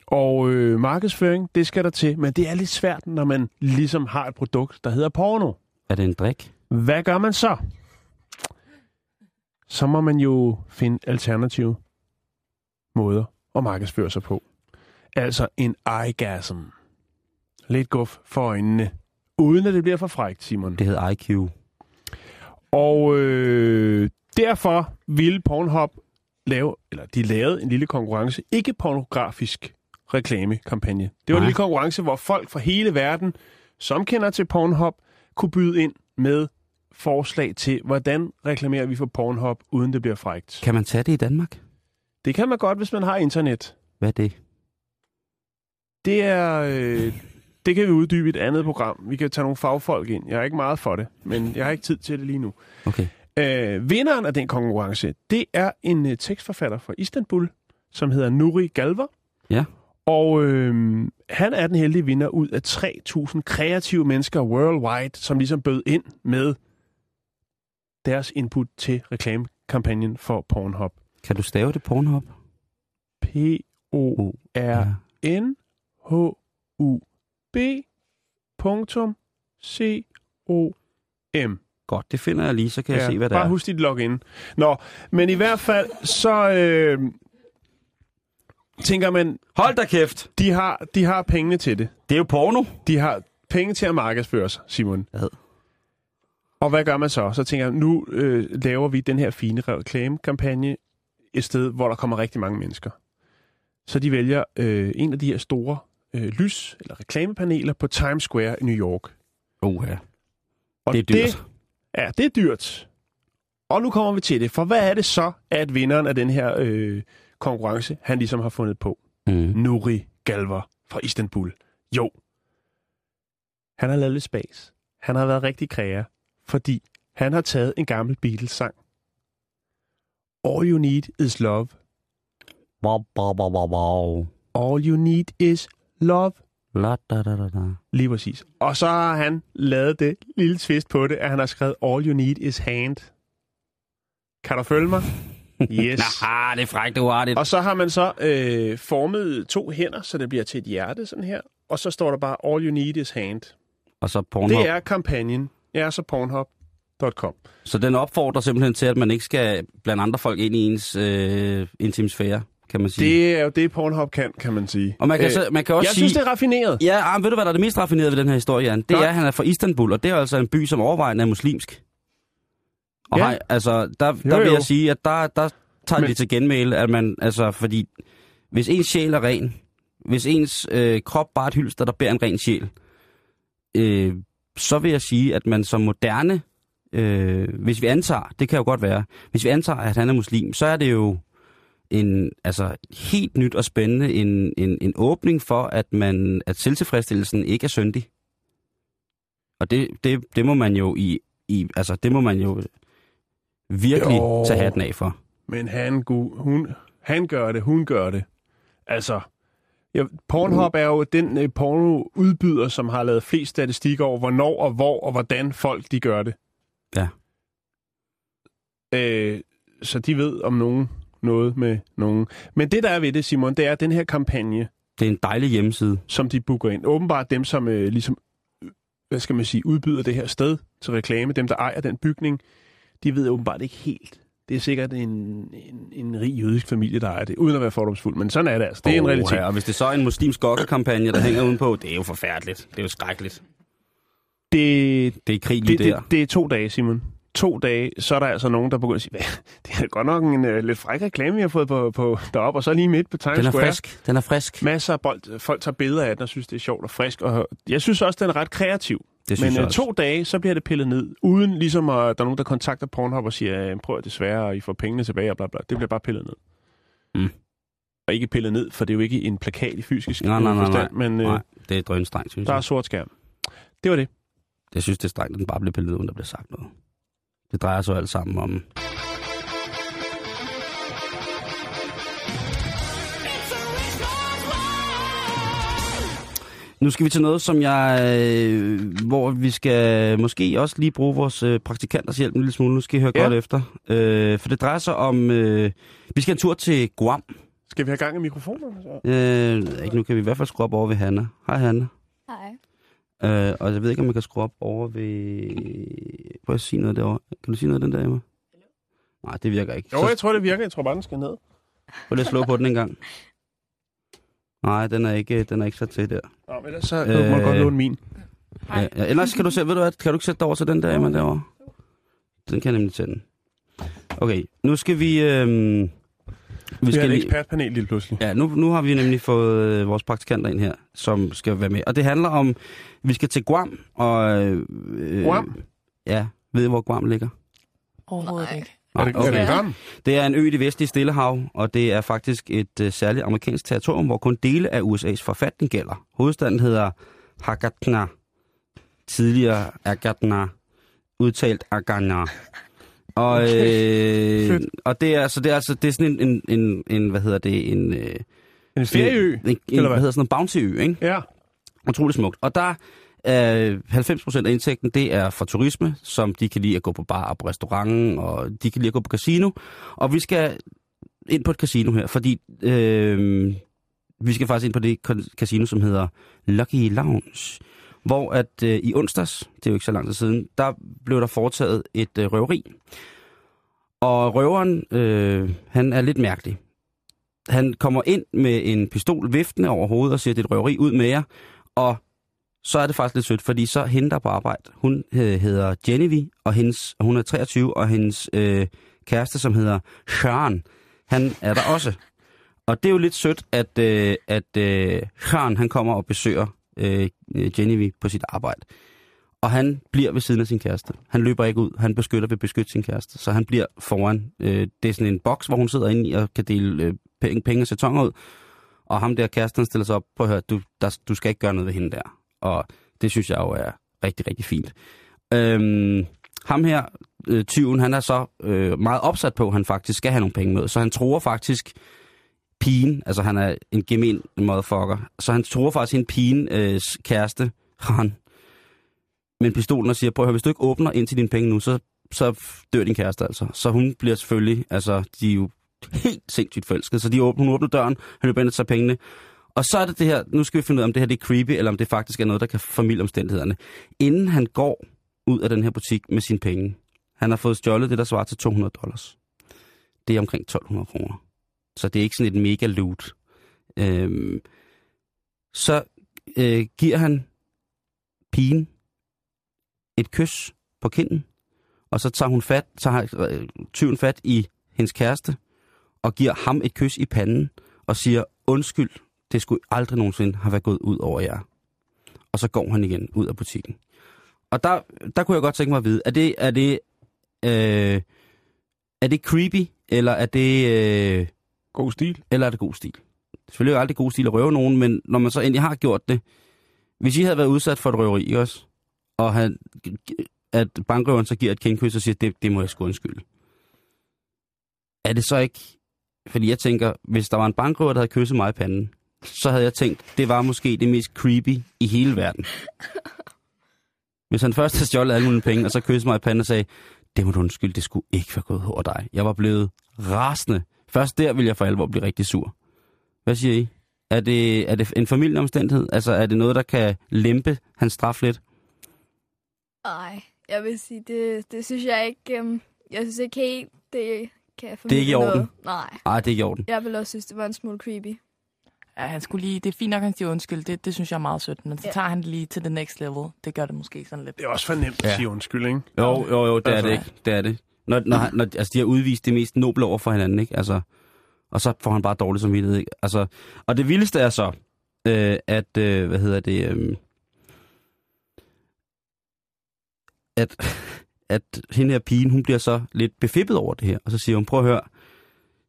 Og øh, markedsføring, det skal der til, men det er lidt svært, når man ligesom har et produkt, der hedder porno. Er det en drik? Hvad gør man så? Så må man jo finde alternative måder at markedsføre sig på. Altså en eyegasm. Lidt guf for øjnene. Uden at det bliver for frækt, Simon. Det hedder IQ. Og øh, derfor ville Pornhub lave, eller de lavede en lille konkurrence, ikke pornografisk reklamekampagne. Det var en Nej. lille konkurrence, hvor folk fra hele verden, som kender til Pornhub, kunne byde ind med forslag til, hvordan reklamerer vi for Pornhub, uden det bliver frægt. Kan man tage det i Danmark? Det kan man godt, hvis man har internet. Hvad er det? Det er... Øh, det kan vi uddybe i et andet program. Vi kan tage nogle fagfolk ind. Jeg er ikke meget for det, men jeg har ikke tid til det lige nu. Okay. Øh, vinderen af den konkurrence, det er en øh, tekstforfatter fra Istanbul, som hedder Nuri Galver. Ja. Og øh, han er den heldige vinder ud af 3.000 kreative mennesker worldwide, som ligesom bød ind med deres input til reklamekampagnen for Pornhub. Kan du stave det Pornhub? P-O-R-N-H-U-B punktum C-O-M. Godt, det finder jeg lige, så kan jeg se, hvad det bare er. husk dit login. Nå, men i hvert fald, så øh, tænker man, Hold da kæft! de har, de har pengene til det. Det er jo porno. De har penge til at markedsføre sig, Simon. Hvad? Og hvad gør man så? Så tænker jeg, nu øh, laver vi den her fine reklamekampagne et sted, hvor der kommer rigtig mange mennesker. Så de vælger øh, en af de her store øh, lys- eller reklamepaneler på Times Square i New York. Ja. Og Det er dyrt. Det, ja, det er dyrt. Og nu kommer vi til det, for hvad er det så, at vinderen af den her øh, konkurrence, han ligesom har fundet på? Mm. Nuri Galver fra Istanbul. Jo. Han har lavet lidt spas. Han har været rigtig kreativ. Fordi han har taget en gammel Beatles-sang. All you need is love. Wow, wow, wow, wow. All you need is love. La, da, da, da, da. Lige præcis. Og så har han lavet det lille twist på det, at han har skrevet All you need is hand. Kan du følge mig? Yes. Nah, det er frækt, det er Og så har man så øh, formet to hænder, så det bliver til et hjerte sådan her. Og så står der bare, all you need is hand. Og så Pornhub. Det er kampagnen. Ja, så pornhub.com. Så den opfordrer simpelthen til, at man ikke skal blande andre folk ind i ens øh, intimsfære, kan man sige. Det er jo det, Pornhub kan, kan man sige. Og man kan, så, man kan også jeg sige... synes, det er raffineret. Ja, ah, ved du, hvad der er det mest raffinerede ved den her historie, Jan? Det Nej. er, at han er fra Istanbul, og det er altså en by, som overvejende er muslimsk. Og Ja. hej, altså, der, der Jo, vil jo. jeg sige, at der, der tager Men- de til genmæle, at man, altså, fordi hvis ens sjæl er ren, hvis ens øh, krop bare er et hylster, der bærer en ren sjæl, øh, så vil jeg sige, at man som moderne, øh, hvis vi antager, det kan jo godt være, hvis vi antager, at han er muslim, så er det jo en altså helt nyt og spændende en, en, en åbning for, at man at selvtilfredsstillelsen ikke er syndig. Og det, det, det må man jo i, i altså det må man jo virkelig Jo. tage hatten af for. Men han, hun, han gør det, hun gør det. Altså, ja, Pornhub er jo den øh, porno-udbyder, som har lavet flest statistikker over, hvornår og hvor og hvordan folk de gør det. Ja. Øh, så de ved om nogen noget med nogen. Men det, der er ved det, Simon, det er den her kampagne, Det er en dejlig hjemmeside. som de booker ind. Åbenbart dem, som øh, ligesom, øh, hvad skal man sige, udbyder det her sted til reklame, dem, der ejer den bygning, de ved åbenbart ikke helt. Det er sikkert en, en, en rig jødisk familie, der ejer det, uden at være fordomsfuld. Men sådan er det altså. Det er en Åh, realitet. Og hvis det så er en muslimsk gokkekampagne, der hænger udenpå, det er jo forfærdeligt. Det er jo skrækkeligt. Det, Det er krig det, det, der. det er to dage, Simon. To dage, så er der altså nogen, der begynder at sige, "Hvad? det er godt nok en uh, lidt fræk reklame, vi har fået på, på deroppe, og så lige midt på Times Den er Square. frisk. Den er frisk. Masser af bold, folk tager billeder af den og synes, det er sjovt og frisk. Og jeg synes også, den er ret kreativ. Det synes Men jeg uh, også. to dage, så bliver det pillet ned, uden ligesom at der er nogen, der kontakter Pornhub og siger, "Øh, prøv at desværre, og I får pengene tilbage og bla bla. Det bliver bare pillet ned. Mm. Og ikke pillet ned, for det er jo ikke en plakat i fysisk Nej, nej, nej, forstand, men Nej, det er drønstrengt, synes der er jeg. sort skærm. Det var det. Jeg synes, det er strengt, at den bare bliver pillet ud, uden der bliver sagt noget. Det drejer sig alt sammen om... Nu skal vi til noget, som jeg, øh, hvor vi skal måske også lige bruge vores øh, praktikanters hjælp en lille smule. Nu skal I høre Ja. godt efter. Øh, for det drejer sig om, øh, vi skal en tur til Guam. Skal vi have gang i mikrofonerne? Så? Øh, ikke nu kan vi i hvert fald skrue op over ved Hanna. Hej Hanna. Hej. Øh, og jeg ved ikke, om man kan skrue op over ved... Prøv at sige noget derovre. Kan du sige noget af den der, Emma? Nej, det virker ikke. Jo, Så jeg tror, det virker. Jeg tror bare, den skal ned. prøv lige at slå på den en gang. Nej, den er ikke, den er ikke sat til der. Nå, men ellers så øh, må du godt Øh, låne min. Ja, ja, ellers kan du sætte, ved du hvad, kan du ikke sætte dig over til den der, Emma, derovre? Den kan jeg nemlig tænde. Okay, nu skal vi... Øhm, vi Vi har skal et lige, ekspertpanel lige pludselig. Ja, nu, nu har vi nemlig fået øh, vores praktikanter ind her, som skal være med. Og det handler om, vi skal til Guam. Og, øh, Guam? Ja, ved I, hvor Guam ligger? Overhovedet ikke. Er det, er det er en ø i det vestlige Stillehav, og det er faktisk et uh, særligt amerikansk territorium, hvor kun dele af USA's forfatning gælder. Hovedstaden hedder Hagatna, tidligere Agatna, udtalt Agana. Og, Okay. øh, Fedt. og det er altså det er altså det er sådan en en, en, en hvad hedder det en øh, En ferieø? en, en, eller hvad hvad? hedder sådan en bounty-ø, ikke? Ja. Utrolig smukt. Og der er 90% af indtægten, det er fra turisme, som de kan lide at gå på bar og på restauranten, og de kan lide at gå på casino. Og vi skal ind på et casino her, fordi øh, vi skal faktisk ind på det casino, som hedder Lucky Lounge. Hvor at øh, i onsdags, det er jo ikke så lang tid siden, der blev der foretaget et øh, røveri. Og røveren, øh, han er lidt mærkelig. Han kommer ind med en pistol viftende over hovedet og siger, det er et røveri ud med jer. Og så er det faktisk lidt sødt, fordi så hende, der på arbejde, hun øh, hedder Genevieve, og hendes, hun er 23, og hendes øh, kæreste, som hedder Sean, han er der også. Og det er jo lidt sødt, at, øh, at øh, Sean, han kommer og besøger øh, Genevieve på sit arbejde. Og han bliver ved siden af sin kæreste. Han løber ikke ud. Han beskytter ved beskytte sin kæreste. Så han bliver foran. Øh, det er sådan en boks, hvor hun sidder inde i og kan dele øh, penge, penge og sætoner ud. Og ham der kæresten stiller sig op på at høre, du, der, du skal ikke gøre noget ved hende der. Og det synes jeg jo er rigtig, rigtig fint. Øhm, ham her, øh, tyven, han er så øh, meget opsat på, at han faktisk skal have nogle penge med. Så han tror faktisk pigen, altså han er en gemen motherfucker, så han tror faktisk en pigen øh, kæreste, han, med pistolen og siger, prøv at høre, hvis du ikke åbner ind til dine penge nu, så, så dør din kæreste altså. Så hun bliver selvfølgelig, altså de er jo helt sindssygt forelskede, så de åbner, hun åbner døren, han løber ind og tager pengene, og så er det det her, nu skal vi finde ud af, om det her det er creepy, eller om det faktisk er noget, der kan formidle omstændighederne. Inden han går ud af den her butik med sine penge, han har fået stjålet det, der svarer til 200 dollars. Det er omkring 1200 kroner. Så det er ikke sådan et mega loot. Øhm, så øh, giver han pigen et kys på kinden, og så tager hun fat, tager øh, tyven fat i hendes kæreste, og giver ham et kys i panden, og siger, undskyld, det skulle aldrig nogensinde have været gået ud over jer. Og så går han igen ud af butikken. Og der, der kunne jeg godt tænke mig at vide, er det, er det, øh, er det creepy, eller er det... Øh, God stil. Eller er det god stil? Selvfølgelig er det aldrig god stil at røve nogen, men når man så endelig har gjort det, hvis I havde været udsat for et røveri, ikke også? Og han, at bankrøveren så giver et kendkys og siger, det, det må jeg sgu undskylde. Er det så ikke... Fordi jeg tænker, hvis der var en bankrøver, der havde kysset mig i panden, så havde jeg tænkt, det var måske det mest creepy i hele verden. Hvis han først havde stjålet alle mine penge, og så kyssede mig i panden og sagde, det må du undskylde, det skulle ikke være gået over dig. Jeg var blevet rasende. Først der vil jeg for alvor blive rigtig sur. Hvad siger I? Er det, er det en familieomstændighed? Altså er det noget, der kan lempe hans straf lidt? Nej, jeg vil sige, det, det synes jeg ikke... Um, jeg synes ikke helt, det kan Det er ikke i orden? noget. Nej, Nej, det er ikke i orden. jeg vil også synes, det var en smule creepy. Ja, han skulle lige, det er fint nok, at han siger undskyld. Det, det synes jeg er meget sødt. Men så Ja. tager han det lige til the next level. Det gør det måske sådan lidt. Det er også for nemt at Ja. sige undskyld, ikke? Jo, jo, jo, det er Altså- det ikke. Det er det. Når, når, når, altså, de har udvist det mest noble over for hinanden, ikke? Altså, og så får han bare dårligt samvittighed, ikke? Altså, og det vildeste er så, øh, at, øh, hvad hedder det, øh, at, at hende her pigen, hun bliver så lidt befippet over det her, og så siger hun, prøv at høre,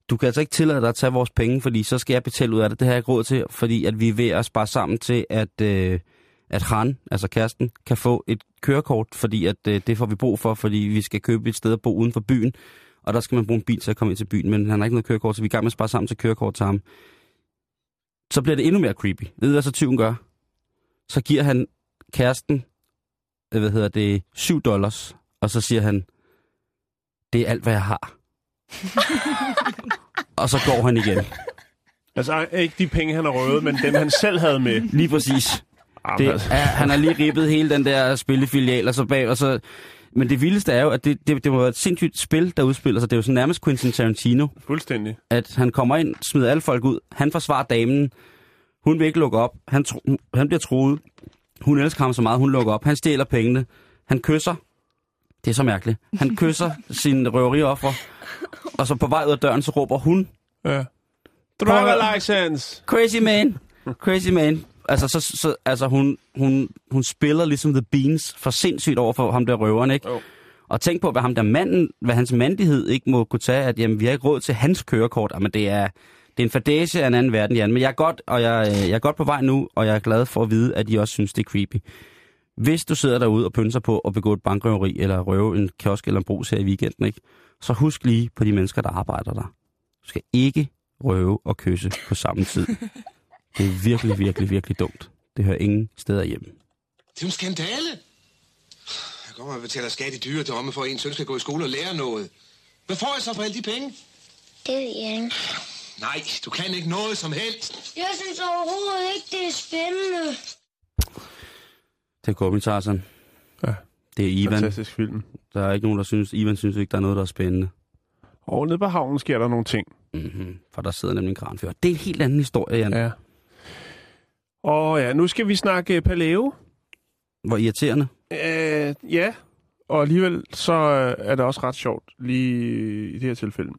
du kan altså ikke tillade dig at tage vores penge, fordi så skal jeg betale ud af det. Det har jeg ikke råd til, fordi at vi er ved at spare sammen til, at, øh, at han, altså kæresten, kan få et kørekort, fordi at øh, det får vi brug for, fordi vi skal købe et sted at bo uden for byen, og der skal man bruge en bil til at komme ind til byen, men han har ikke noget kørekort, så vi er i gang med at spare sammen til kørekort til ham. Så bliver det endnu mere creepy. Ved I, hvad så tyven gør? Så giver han kæresten, øh, hvad hedder det, 7 dollars, og så siger han, det er alt, hvad jeg har. og så går han igen. Altså ikke de penge, han har røvet, men dem, han selv havde med. Lige præcis. Jamen, Det altså. er, han har lige ribbet hele den der spillefilial, og så bag, og så... Men det vildeste er jo, at det, det, det må være et sindssygt spil, der udspiller sig. Det er jo sådan nærmest Quentin Tarantino, Fuldstændig. at han kommer ind, smider alle folk ud, han forsvarer damen, hun vil ikke lukke op, han, tro, han bliver troet, hun elsker ham så meget, hun lukker op, han stjæler pengene, han kysser, det er så mærkeligt, han kysser sin røverioffer, og så på vej ud af døren, så råber hun, Ja. Driver license! Crazy man. Crazy man. Altså, så, så, altså hun, hun, hun spiller ligesom The Beans for sindssygt over for ham der røveren, ikke? Jo. Og tænk på, hvad ham der manden, hvad hans mandighed ikke må kunne tage, at jamen, vi har ikke råd til hans kørekort. Jamen, det er, det er en fadage af en anden verden, Jan. Men jeg er, godt, og jeg, øh, jeg er godt på vej nu, og jeg er glad for at vide, at I også synes, det er creepy. Hvis du sidder derude og pynser på at begå et bankrøveri, eller røve en kiosk eller en brus her i weekenden, ikke? så husk lige på de mennesker, der arbejder der. Du skal ikke røve og kysse på samme tid. Det er virkelig, virkelig, virkelig dumt. Det hører ingen steder hjemme. Det er en skandale. Jeg kommer og betaler skat i dyre domme, for at en søn skal gå i skole og lære noget. Hvad får jeg så for alle de penge? Det ved jeg ikke. Nej, du kan ikke noget som helst. Jeg synes overhovedet ikke, det er spændende. Det er Gummi Tarzan. Ja. Det er Ivan. Fantastisk film. Der er ikke nogen, der synes... Ivan synes ikke, der er noget, der er spændende. Og nede på havnen sker der nogle ting. Mm-hmm. For der sidder nemlig en kranfører. Det er en helt anden historie, Jan. Ja. Og ja, nu skal vi snakke øh, Paleo. Hvor irriterende. Øh, ja, og alligevel så øh, er det også ret sjovt lige i det her tilfælde.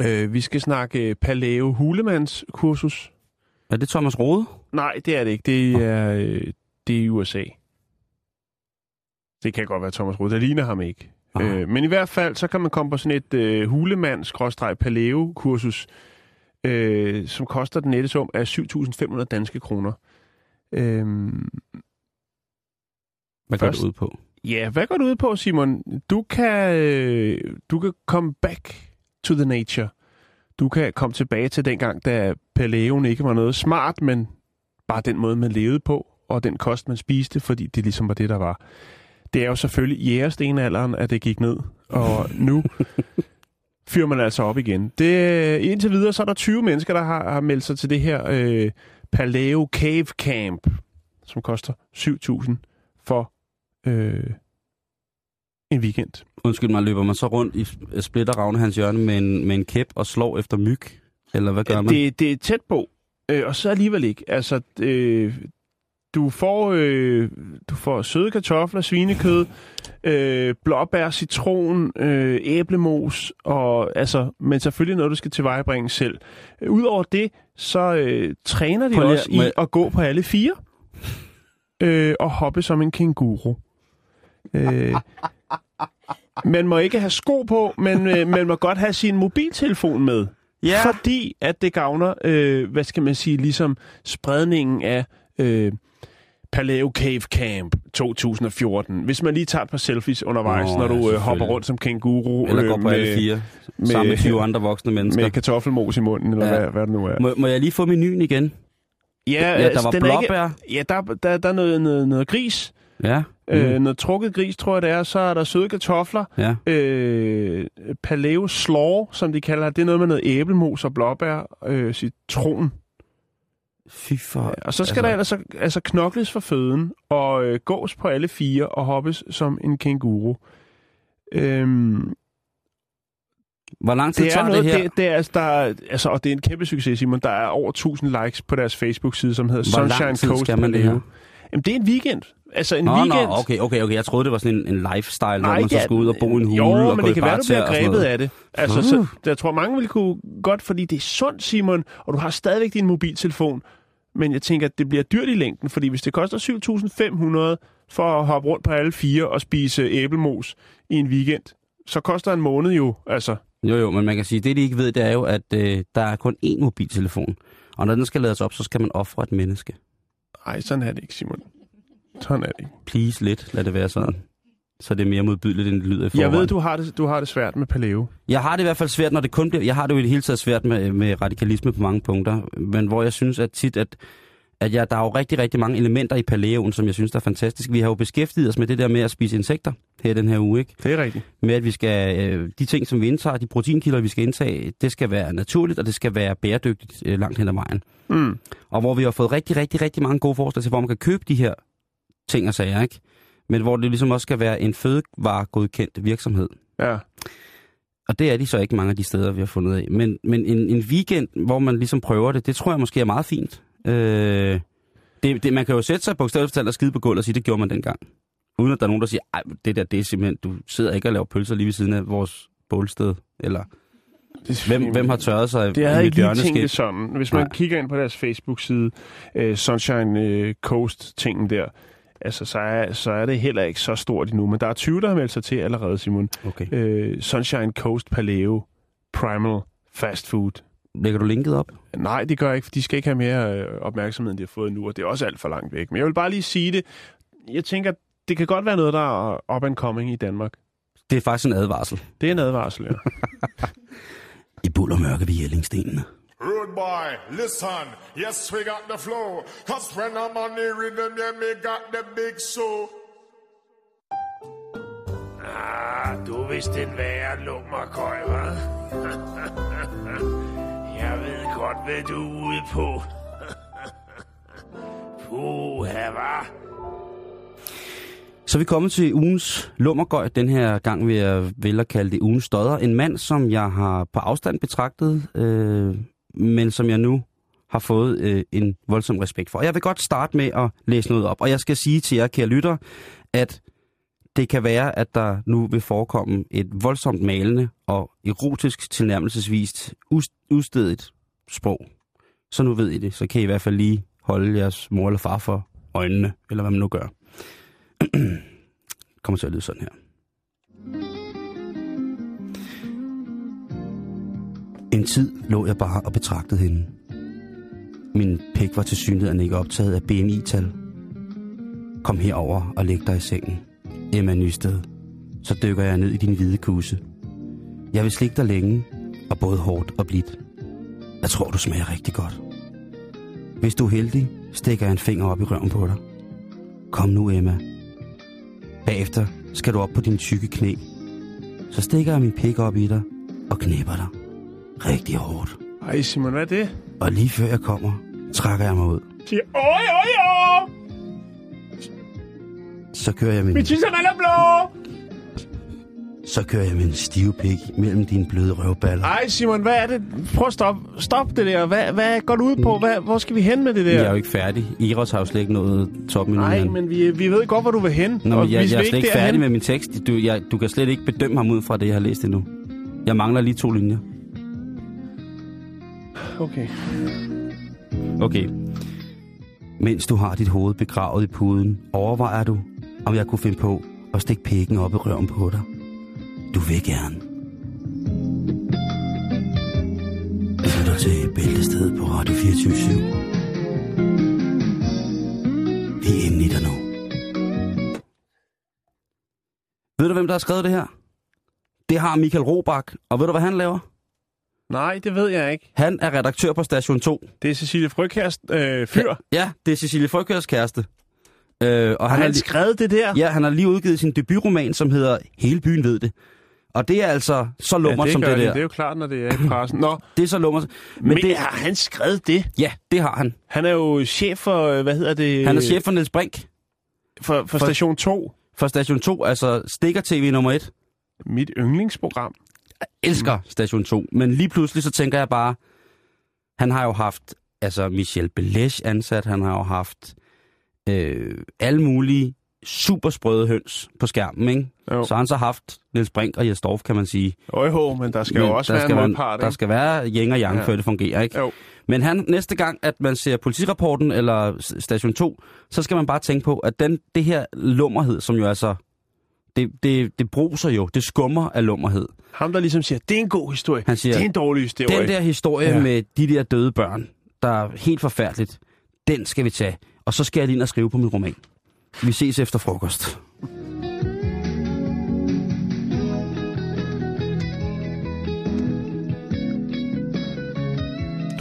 Øh, vi skal snakke øh, Paleo Hulemands kursus. Er det Thomas Rode? Nej, det er det ikke. Det er, øh, det er i USA. Det kan godt være Thomas Rode. Det ligner ham ikke. Aha. Øh, men i hvert fald, så kan man komme på sådan et øh, hulemands-paleo-kursus, øh, som koster den nette sum af 7.500 danske kroner. Øh, Hvad går Først- det ud på? Ja, hvad går du ud på, Simon? Du kan, øh, du kan komme back to the nature. Du kan komme tilbage til dengang, da paleoen ikke var noget smart, men bare den måde, man levede på, og den kost, man spiste, fordi det ligesom var det, der var. Det er jo selvfølgelig jægerstenalderen, at det gik ned, og nu fyrer man altså op igen. Det, indtil videre, så er der 20 mennesker, der har, har meldt sig til det her øh, Paleo Cave Camp, som koster 7.000 for øh, en weekend. Undskyld mig, løber man så rundt i splitter Ravne hans hjørne med en, med en kæp og slår efter myg? Eller hvad gør man? Det, det er tæt på, øh, og så alligevel ikke. Altså, øh, du får, øh, du får søde kartofler, svinekød, øh, blåbær, citron, øh, æblemos, og, altså, men selvfølgelig noget, du skal tilvejebringe selv. Udover det, så øh, træner de Prøv også i jeg- at gå på alle fire, øh, og hoppe som en kænguru. Øh, man må ikke have sko på, men øh, man må godt have sin mobiltelefon med. Ja. Fordi at det gavner, øh, hvad skal man sige, ligesom spredningen af øh, Paleo Cave Camp 2014. Hvis man lige tager et par selfies undervejs, Nå, når ja, du øh, hopper rundt som kænguru. Eller øh, går på alle fire, sammen med 20 andre voksne mennesker. Med kartoffelmos i munden, eller Ja. ja. hvad, hvad det nu er. Må, må jeg lige få menuen igen? Ja, ja, der altså, var er ikke- blåbær. Ja, der, der, der er noget, noget, noget gris. Ja. Mm. Øh, noget trukket gris, tror jeg det er. Så er der søde kartofler. Ja. Øh, paleo slaw, som de kalder det. Det er noget med noget æblemos og blåbær. Øh, citron. Fy for... Og så skal altså... der ellers altså knokles for føden, og øh, gås på alle fire, og hoppes som en kænguru. Øhm, Hvor lang tid det er tager noget, det her? Det, det er, altså, der, er- altså, og det er en kæmpe succes, Simon. Der er over 1000 likes på deres Facebook-side, som hedder Hvor Sunshine Coast skal man det her? Jamen, det er en weekend. Altså en Nå, weekend. nå, okay, okay, okay. Jeg troede, det var sådan en, en lifestyle, hvor Nej, man så ja, skulle ud og bo i en hule Jo, og men det kan være, du bliver grebet af det. Altså, Uh. så, jeg tror, mange vil kunne godt, fordi det er sundt, Simon, og du har stadigvæk din mobiltelefon. Men jeg tænker, at det bliver dyrt i længden, fordi hvis det koster 7.500 for at hoppe rundt på alle fire og spise æblemos i en weekend, så koster en måned jo, altså... Jo, jo, men man kan sige, det de ikke ved, det er jo, at øh, der er kun én mobiltelefon. Og når den skal lades op, så skal man ofre et menneske. Nej, sådan er det ikke, Simon. Sådan er det ikke. Please lidt, lad det være sådan. Så det er mere modbydeligt, end det lyder i forvejen. Jeg ved, du har det, du har det svært med paleo. Jeg har det i hvert fald svært, når det kun bliver... Jeg har det jo i det hele taget svært med, med radikalisme på mange punkter, men hvor jeg synes at tit, at, at jeg, der er jo rigtig, rigtig mange elementer i paleoen, som jeg synes, der er fantastisk. Vi har jo beskæftiget os med det der med at spise insekter her den her uge, ikke? Det er rigtigt. Med at vi skal... Øh, de ting, som vi indtager, de proteinkilder, vi skal indtage, det skal være naturligt, og det skal være bæredygtigt øh, langt hen ad vejen. Mm. Og hvor vi har fået rigtig, rigtig, rigtig mange gode forslag til, hvor man kan købe de her ting og sager, ikke? Men hvor det ligesom også skal være en fødevaregodkendt virksomhed. Ja. Og det er de så ikke mange af de steder, vi har fundet af. Men, men en, en weekend, hvor man ligesom prøver det, det tror jeg måske er meget fint. Øh, det, det, man kan jo sætte sig bogstaveligt talt og skide på gulvet og sige, det gjorde man dengang. Uden at der er nogen, der siger, ej, det der, det er simpelthen, du sidder ikke og laver pølser lige ved siden af vores bålsted. Eller hvem, hvem har tørret sig Det er ikke lige tænkt det sådan. Hvis man Nej. kigger ind på deres Facebook-side, uh, Sunshine uh, Coast-tingen der, altså, så er, så er det heller ikke så stort endnu. Men der er 20, der har meldt sig til allerede, Simon. Okay. Uh, Sunshine Coast Paleo Primal Fast Food. Lægger du linket op? Nej, det gør jeg ikke, for de skal ikke have mere øh, opmærksomhed, end de har fået nu, og det er også alt for langt væk. Men jeg vil bare lige sige det. Jeg tænker, det kan godt være noget, der er up and coming i Danmark. Det er faktisk en advarsel. Det er en advarsel, ja. I buller mørke ved Jellingstenene. Rude boy, listen, yes we got the flow. Cause when I'm on the rhythm, yeah, me got the big show. Ah, du er vist en værre lummerkøj, hva'? Jeg ved godt, hvad du er ude på. Puha, hva'? Så vi kommet til ugens lummergøj. Den her gang vil jeg vælge at kalde det ugens stodder. En mand, som jeg har på afstand betragtet, øh, men som jeg nu har fået øh, en voldsom respekt for. Og jeg vil godt starte med at læse noget op. Og jeg skal sige til jer, kære lytter, at det kan være, at der nu vil forekomme et voldsomt malende og erotisk tilnærmelsesvist us- sprog. Så nu ved I det. Så kan I i hvert fald lige holde jeres mor eller far for øjnene, eller hvad man nu gør. kommer til at lyde sådan her. En tid lå jeg bare og betragtede hende. Min pik var til synligheden ikke optaget af BMI-tal. Kom herover og læg dig i sengen. Emma Nysted, så dykker jeg ned i din hvide kuse. Jeg vil slikke dig længe, og både hårdt og blidt. Jeg tror, du smager rigtig godt. Hvis du er heldig, stikker jeg en finger op i røven på dig. Kom nu, Emma. Bagefter skal du op på din tykke knæ. Så stikker jeg min pik op i dig og knæpper dig. Rigtig hårdt. Ej, Simon, hvad er det? Og lige før jeg kommer, trækker jeg mig ud. Siger, oj, oj, oj! Så kører jeg min, Min tissemand er blå! så kører jeg min stive pik mellem dine bløde røvballer. Ej, Simon, hvad er det? Prøv at stoppe stop det der. Hvad, hvad går du ud på? Hvad, hvor skal vi hen med det der? Jeg er jo ikke færdig. Iros har jo slet ikke nået toppen endnu. Nej, men- vi, vi ved godt, hvor du vil hen. Nå, jeg, jeg er slet ikke derhen. færdig med min tekst. Du, jeg, du kan slet ikke bedømme ham ud fra det, jeg har læst endnu. Jeg mangler lige to linjer. Okay. Okay. Mens du har dit hoved begravet i puden, overvejer du, om jeg kunne finde på at stikke pikken op i røven på dig. Du vil gerne. Du lytter til Bæltestedet på Radio 24 Vi er inde i dig nu. Ved du, hvem der har skrevet det her? Det har Michael Robach. Og ved du, hvad han laver? Nej, det ved jeg ikke. Han er redaktør på Station 2. Det er Cecilie Frøkærs øh, fyr. Ja, det er Cecilie Frøkørs kæreste. Øh, og Har han li- skrevet det der? Ja, han har lige udgivet sin debutroman, som hedder Hele byen ved det. Og det er altså så lummer ja, det som det der. Det er jo klart, når det er i pressen. Nå, Det er så lummer. men, men det... har han skrevet det? Ja, det har han. Han er jo chef for, øh, hvad hedder det? Han er chef for Niels Brink For, for, for- Station 2. for Station 2, altså Stikker TV nummer 1. Mit yndlingsprogram. Elsker Station 2, men lige pludselig så tænker jeg bare, han har jo haft altså Michel Belesch ansat, han har jo haft øh, alle mulige super sprøde høns på skærmen, ikke? Jo. Så han så haft Niels Brink og Jes Dorf, kan man sige. Øjho, men der skal Men jo også der være skal en modpart, Der skal være yin og yang, Ja. før det fungerer, ikke? Jo. Men han, næste gang, at man ser politirapporten eller Station 2, så skal man bare tænke på, at den, det her lummerhed, som jo altså, det, det, det bruser jo, det skummer af lummerhed. Ham, der ligesom siger, det er en god historie. Han siger, det er en dårlig historie. Den der historie Ja. med de der døde børn, der er helt forfærdeligt, den skal vi tage. Og så skal jeg lige ind og skrive på min roman. Vi ses efter frokost.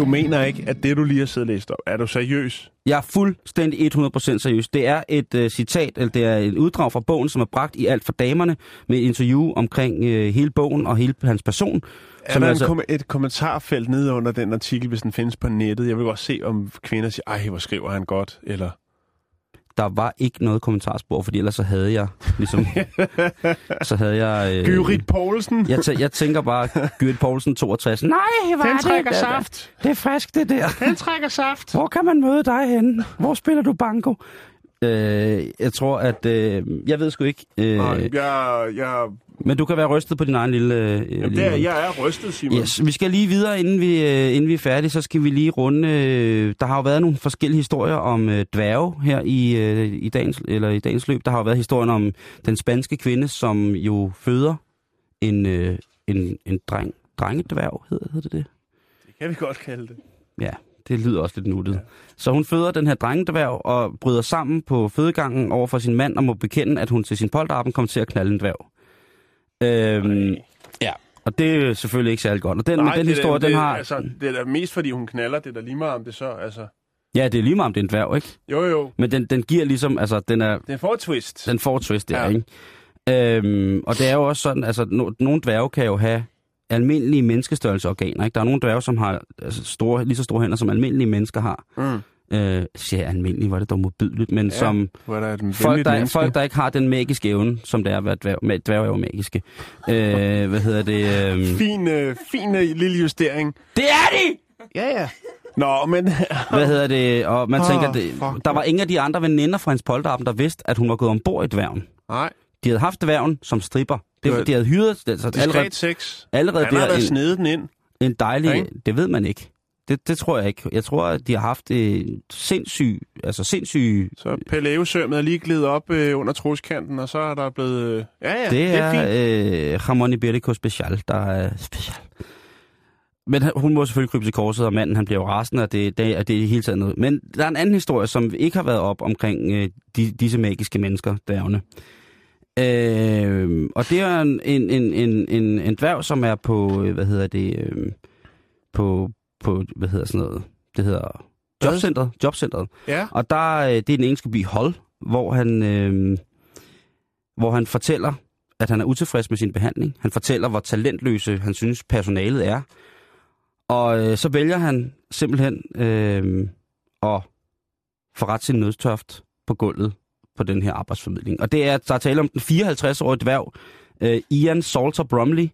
Du mener ikke, at det, du lige har siddet og læst op, er du seriøs? Jeg er fuldstændig 100% seriøs. Det er et uh, citat, eller det er et uddrag fra bogen, som er bragt i alt for damerne, med et interview omkring uh, hele bogen og hele hans person. Er som der altså- kom- et kommentarfelt nede under den artikel, hvis den findes på nettet? Jeg vil godt se, om kvinder siger, ej, hvor skriver han godt, eller... Der var ikke noget kommentarspor, fordi ellers så havde jeg, ligesom, så havde jeg... Øh, Gyrit Poulsen. Jeg, tæ- jeg tænker bare, Gyrit Poulsen 62. Nej, hvor Den er trækker det? saft. Det er frisk, det der. Den trækker saft. Hvor kan man møde dig henne? Hvor spiller du banko? Øh, jeg tror, at... Øh, jeg ved sgu ikke. Øh, Nej, jeg, jeg, men du kan være rystet på din egen lille... Øh, jamen, lille er, jeg er rystet, Simon. Yes, vi skal lige videre, inden vi, øh, inden vi er færdige, så skal vi lige runde... Øh, der har jo været nogle forskellige historier om øh, dværge her i, øh, i, dagens, eller i dagens løb. Der har jo været historien om den spanske kvinde, som jo føder en, øh, en, en dreng. Drengedværg, hedder, hedder det det? Det kan vi godt kalde det. Ja, det lyder også lidt nuttet. Ja. Så hun føder den her drengedværg og bryder sammen på fødegangen over for sin mand og må bekende, at hun til sin polterappen kommer til at knalde en dværg. Øhm, ja, og det er selvfølgelig ikke særlig godt. Og den, Nej, men den det historie, da- den det, har... Altså, det er da mest, fordi hun knaller. Det er da lige meget om det så, altså... Ja, det er lige meget, om det er en dværg, ikke? Jo, jo. Men den, den giver ligesom, altså, den er... Den får twist. Den får twist der, Ja. ja. ikke? Øhm, og det er jo også sådan, altså, no, nogle dværge kan jo have almindelige menneskestørrelse organer, ikke? Der er nogle dværge, som har altså, store, lige så store hænder, som almindelige mennesker har. Mm. Øh, siger hvor er det dog modbydeligt, men Ja, som er der folk der, menneske. folk, der ikke har den magiske evne, som det er at være dværg. Ma- Dværge er jo magiske. Øh, hvad hedder det? Øh, Fin, øh, fin øh, lille justering. det er de! Ja, ja. Nå, men... Hvad hedder det? Og man tænker, det, fuck, der var ingen af de andre veninder fra hans polterappen, der vidste, at hun var gået ombord i dværgen. Nej, De havde haft dværgen som stripper. Det var- Det, de havde hyret altså, allerede, sex. allerede Han har da en, snedet den ind. en dejlig... Ikke? Det ved man ikke. Det, det tror jeg ikke. Jeg tror, at de har haft øh, sindssyg... Altså sindssyg... Så Peleusømmet er lige glidet op øh, under troskanten, og så er der blevet... Øh, ja, ja, det, det er, fint. er øh, Ramon Iberico Special, der er special. Men hun må selvfølgelig krybe til korset, og manden han bliver jo rasende, og det, det, er det er hele taget noget. Men der er en anden historie, som ikke har været op omkring øh, de, disse magiske mennesker, dværgene. Øh, og det er en, en, en, en, en, en dværg, som er på, øh, hvad hedder det, øh, på, på, hvad hedder sådan noget, det hedder jobcentret, jobcentret. Ja. Og der, øh, det er den engelske by Hull, hvor han, øh, hvor han fortæller, at han er utilfreds med sin behandling. Han fortæller, hvor talentløse han synes personalet er. Og øh, så vælger han simpelthen øh, at få ret sin nødstørft på gulvet på den her arbejdsformidling. Og det er, der er tale om den 54-årige dværg, øh, Ian Salter Bromley,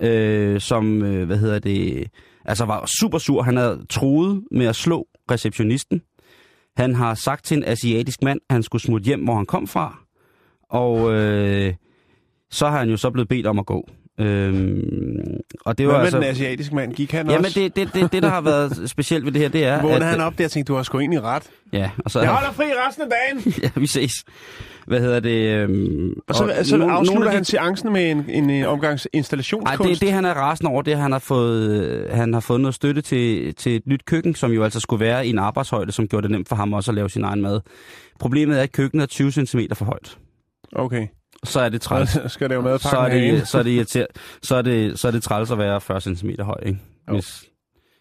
øh, som, øh, hvad hedder det, altså var super sur. Han havde troet med at slå receptionisten. Han har sagt til en asiatisk mand, at han skulle smutte hjem, hvor han kom fra. Og øh, så har han jo så blevet bedt om at gå. Øhm, og det var Hvad med altså... den asiatiske mand? Gik han Jamen, også? det, det, det, det, der har været specielt ved det her, det er... Vågnede at, han op der og tænkte, du har sgu egentlig ret. Ja, og så... Jeg holder fri resten af dagen! ja, vi ses. Hvad hedder det? Øhm, Og så, og så nogle- afslutter nogle af de- han seancen med en, en, en omgangs Ej, installationskunst. det, det han er rasende over, det er, at han har fået, øh, han har fået noget støtte til, til et nyt køkken, som jo altså skulle være i en arbejdshøjde, som gjorde det nemt for ham også at lave sin egen mad. Problemet er, at køkkenet er 20 cm for højt. Okay. Så er det træls. Så skal det jo med så er en hane. det, så er det, så er det, så er det træls at være 40 cm høj, ikke? Hvis,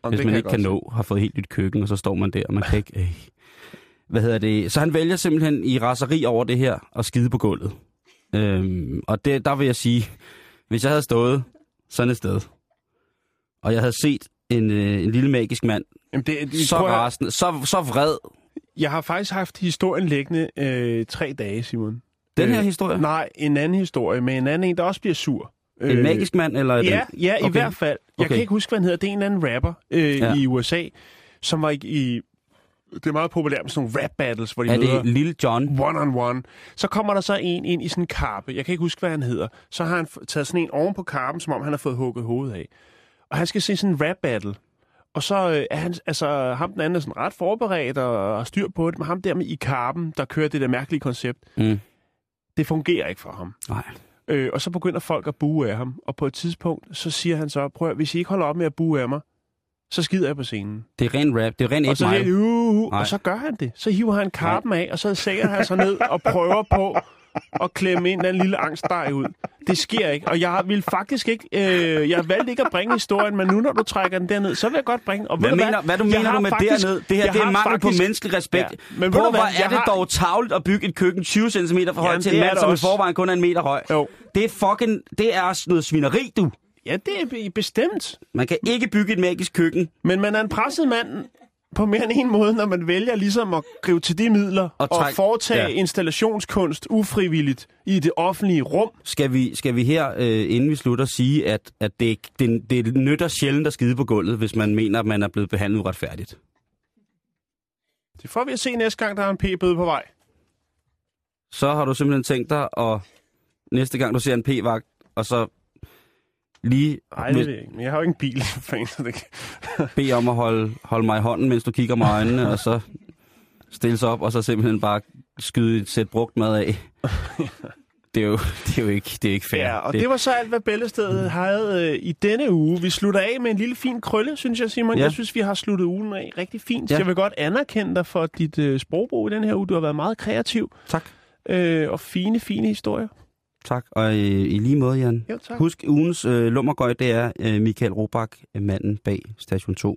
hvis det man kan ikke jeg kan nå, har fået helt nyt køkken, og så står man der, og man kan ikke... Øh. Hvad hedder det? Så han vælger simpelthen i raseri over det her at skide på gulvet. Øhm, og det, der vil jeg sige, hvis jeg havde stået sådan et sted, og jeg havde set en, øh, en lille magisk mand, Jamen det, det, så rasende, så, så vred. Jeg har faktisk haft historien liggende øh, tre dage, Simon. Den her Øh, historie? Nej, en anden historie med en anden en, der også bliver sur. En magisk mand, eller Ja, den? ja i Okay. hvert fald. Jeg Okay. kan ikke huske, hvad han hedder. Det er en anden rapper øh, Ja. i USA, som var i, i... Det er meget populært med sådan nogle rap battles, hvor de Er møder... det Lille John? One on one. Så kommer der så en ind i sådan en karpe. Jeg kan ikke huske, hvad han hedder. Så har han taget sådan en oven på karpen, som om han har fået hugget hovedet af. Og han skal se sådan en rap battle. Og så øh, er han, altså, ham den anden er sådan ret forberedt og har styr på det, men ham der med i karpen, der kører det der mærkelige koncept, Mm. Det fungerer ikke for ham. Nej. Øh, og så begynder folk at bue af ham. Og på et tidspunkt, så siger han så, prøv at, hvis I ikke holder op med at bue af mig, så skider jeg på scenen. Det er ren rap, det er ren Og 8 så, siger, uh, uh, og så gør han det. Så hiver han karpen af, og så sætter han sig ned og prøver på at klemme en eller anden lille angstdej ud. Det sker ikke, og jeg vil faktisk ikke, øh, jeg valgte ikke at bringe historien, men nu når du trækker den derned, så vil jeg godt bringe. Og Hvad, mener, hvad du mener du med faktisk- derned? Det her det er mangel på faktisk- menneskelig respekt. Ja, men Prøv, hvor er det har- dog tavligt at bygge et køkken 20 cm for højt Jamen, til en mand, som i forvejen kun er en meter høj. Jo. Det er fucking, det er noget svineri, du. Ja, det er be- bestemt. Man kan ikke bygge et magisk køkken. Men man er en presset mand på mere end en måde, når man vælger ligesom at gribe til de midler og, og træk- foretage ja. installationskunst ufrivilligt i det offentlige rum. Skal vi, skal vi her, øh, inden vi slutter, sige, at, at det, det, det nytter sjældent at skide på gulvet, hvis man mener, at man er blevet behandlet uretfærdigt? Det får vi at se næste gang, der er en p-bøde på vej. Så har du simpelthen tænkt dig, at næste gang du ser en p-vagt, og så lige Nej, det ved jeg ikke. Men jeg har jo ikke en bil, så det kan... bede om at holde, holde mig i hånden, mens du kigger mig i øjnene, og så stille sig op, og så simpelthen bare skyde et sæt brugt mad af. Det er jo, det er jo ikke, det er ikke fair. Ja, og det, det var så alt, hvad Bæltestedet havde øh, i denne uge. Vi slutter af med en lille fin krølle, synes jeg, Simon. Ja. Jeg synes, vi har sluttet ugen af rigtig fint. Ja. Ja. Jeg vil godt anerkende dig for dit øh, sprogbrug i den her uge. Du har været meget kreativ. Tak. Øh, og fine, fine historier. Tak, og øh, i lige måde, Jan. Jo, tak. Husk, ugens øh, lummergøj, det er øh, Michael Robach, øh, manden bag Station 2.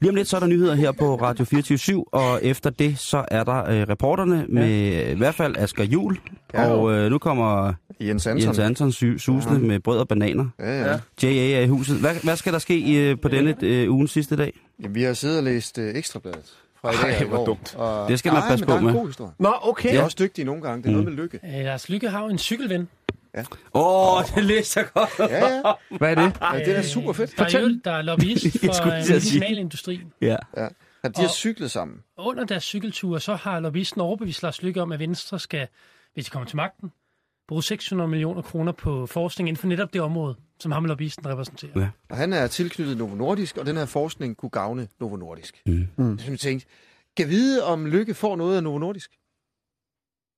Lige om lidt, så er der nyheder her på Radio 24 og efter det, så er der øh, reporterne med øh, i hvert fald Asger Jul, Ja. og øh, nu kommer Jens Anton. Jens Anton su- susende Ja. med brød og bananer. Ja, ja. JA er i huset. Hvad, hvad skal der ske øh, på denne øh, ugens sidste dag? Jamen, vi har siddet og læst uh, Ekstrabladet fra i dag Ej, hvor dumt. Og... Det skal man Nej, passe på er med. en god historie. Nå, okay. De er Ja. også dygtige nogle gange. Det er noget med lykke. Øh, Lars Lykke har jo en cykelven. Åh, oh, det læste jeg godt. Ja, ja. Hvad er det? ja det er super fedt. Der er, jo, der er lobbyist for øh, medicinalindustrien. Ja. Ja. Ja, de har Og- cyklet sammen. Under deres cykelture, så har lobbyisten overbevist Lars Lykke om, at Venstre skal, hvis de kommer til magten, bruge 600 millioner kroner på forskning inden for netop det område, som ham lobbyisten repræsenterer. Ja. Og han er tilknyttet Novo Nordisk, og den her forskning kunne gavne Novo Nordisk. Mm. Mm. Så jeg tænkte, kan vide, om Lykke får noget af Novo Nordisk?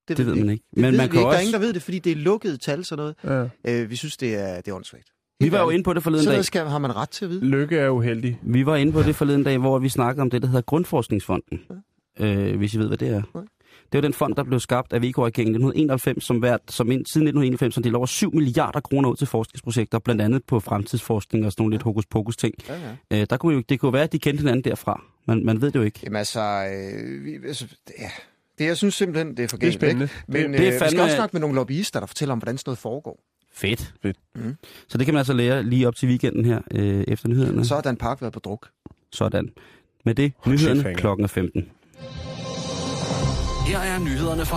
Det ved vi man ikke. Det Men ved man kan ikke. Der er også- ingen, der ved det, fordi det er lukkede tal, sådan noget. Ja. Øh, vi synes, det er, det er åndssvagt. Vi var jo inde på det forleden dag. noget skal, har man ret til at vide. Lykke er uheldig. Vi var inde på det forleden dag, hvor vi snakkede om det, der hedder Grundforskningsfonden. Øh, hvis I ved, hvad det er. Det var den fond, der blev skabt af VK-regeringen i 1991, som, hvert, som ind, siden 1991 som delte over 7 milliarder kroner ud til forskningsprojekter, blandt andet på fremtidsforskning og sådan nogle lidt hokus-pokus ting. Ja, ja. Øh, der kunne jo, det kunne være, at de kendte hinanden derfra. Man, man ved det jo ikke. Jamen altså, øh, vi, altså ja. det, jeg synes simpelthen, det er for Det er galt, spændende. Ikke? Men Det- det er øh, vi skal fandme- også snakke med nogle lobbyister, der fortæller om, hvordan sådan noget foregår. Fedt. Fedt. Mm. Så det kan man altså lære lige op til weekenden her øh, efter nyhederne. Så har Dan Park været på druk. Sådan. Med det, nyhederne klokken er 15. Her er nyhederne fra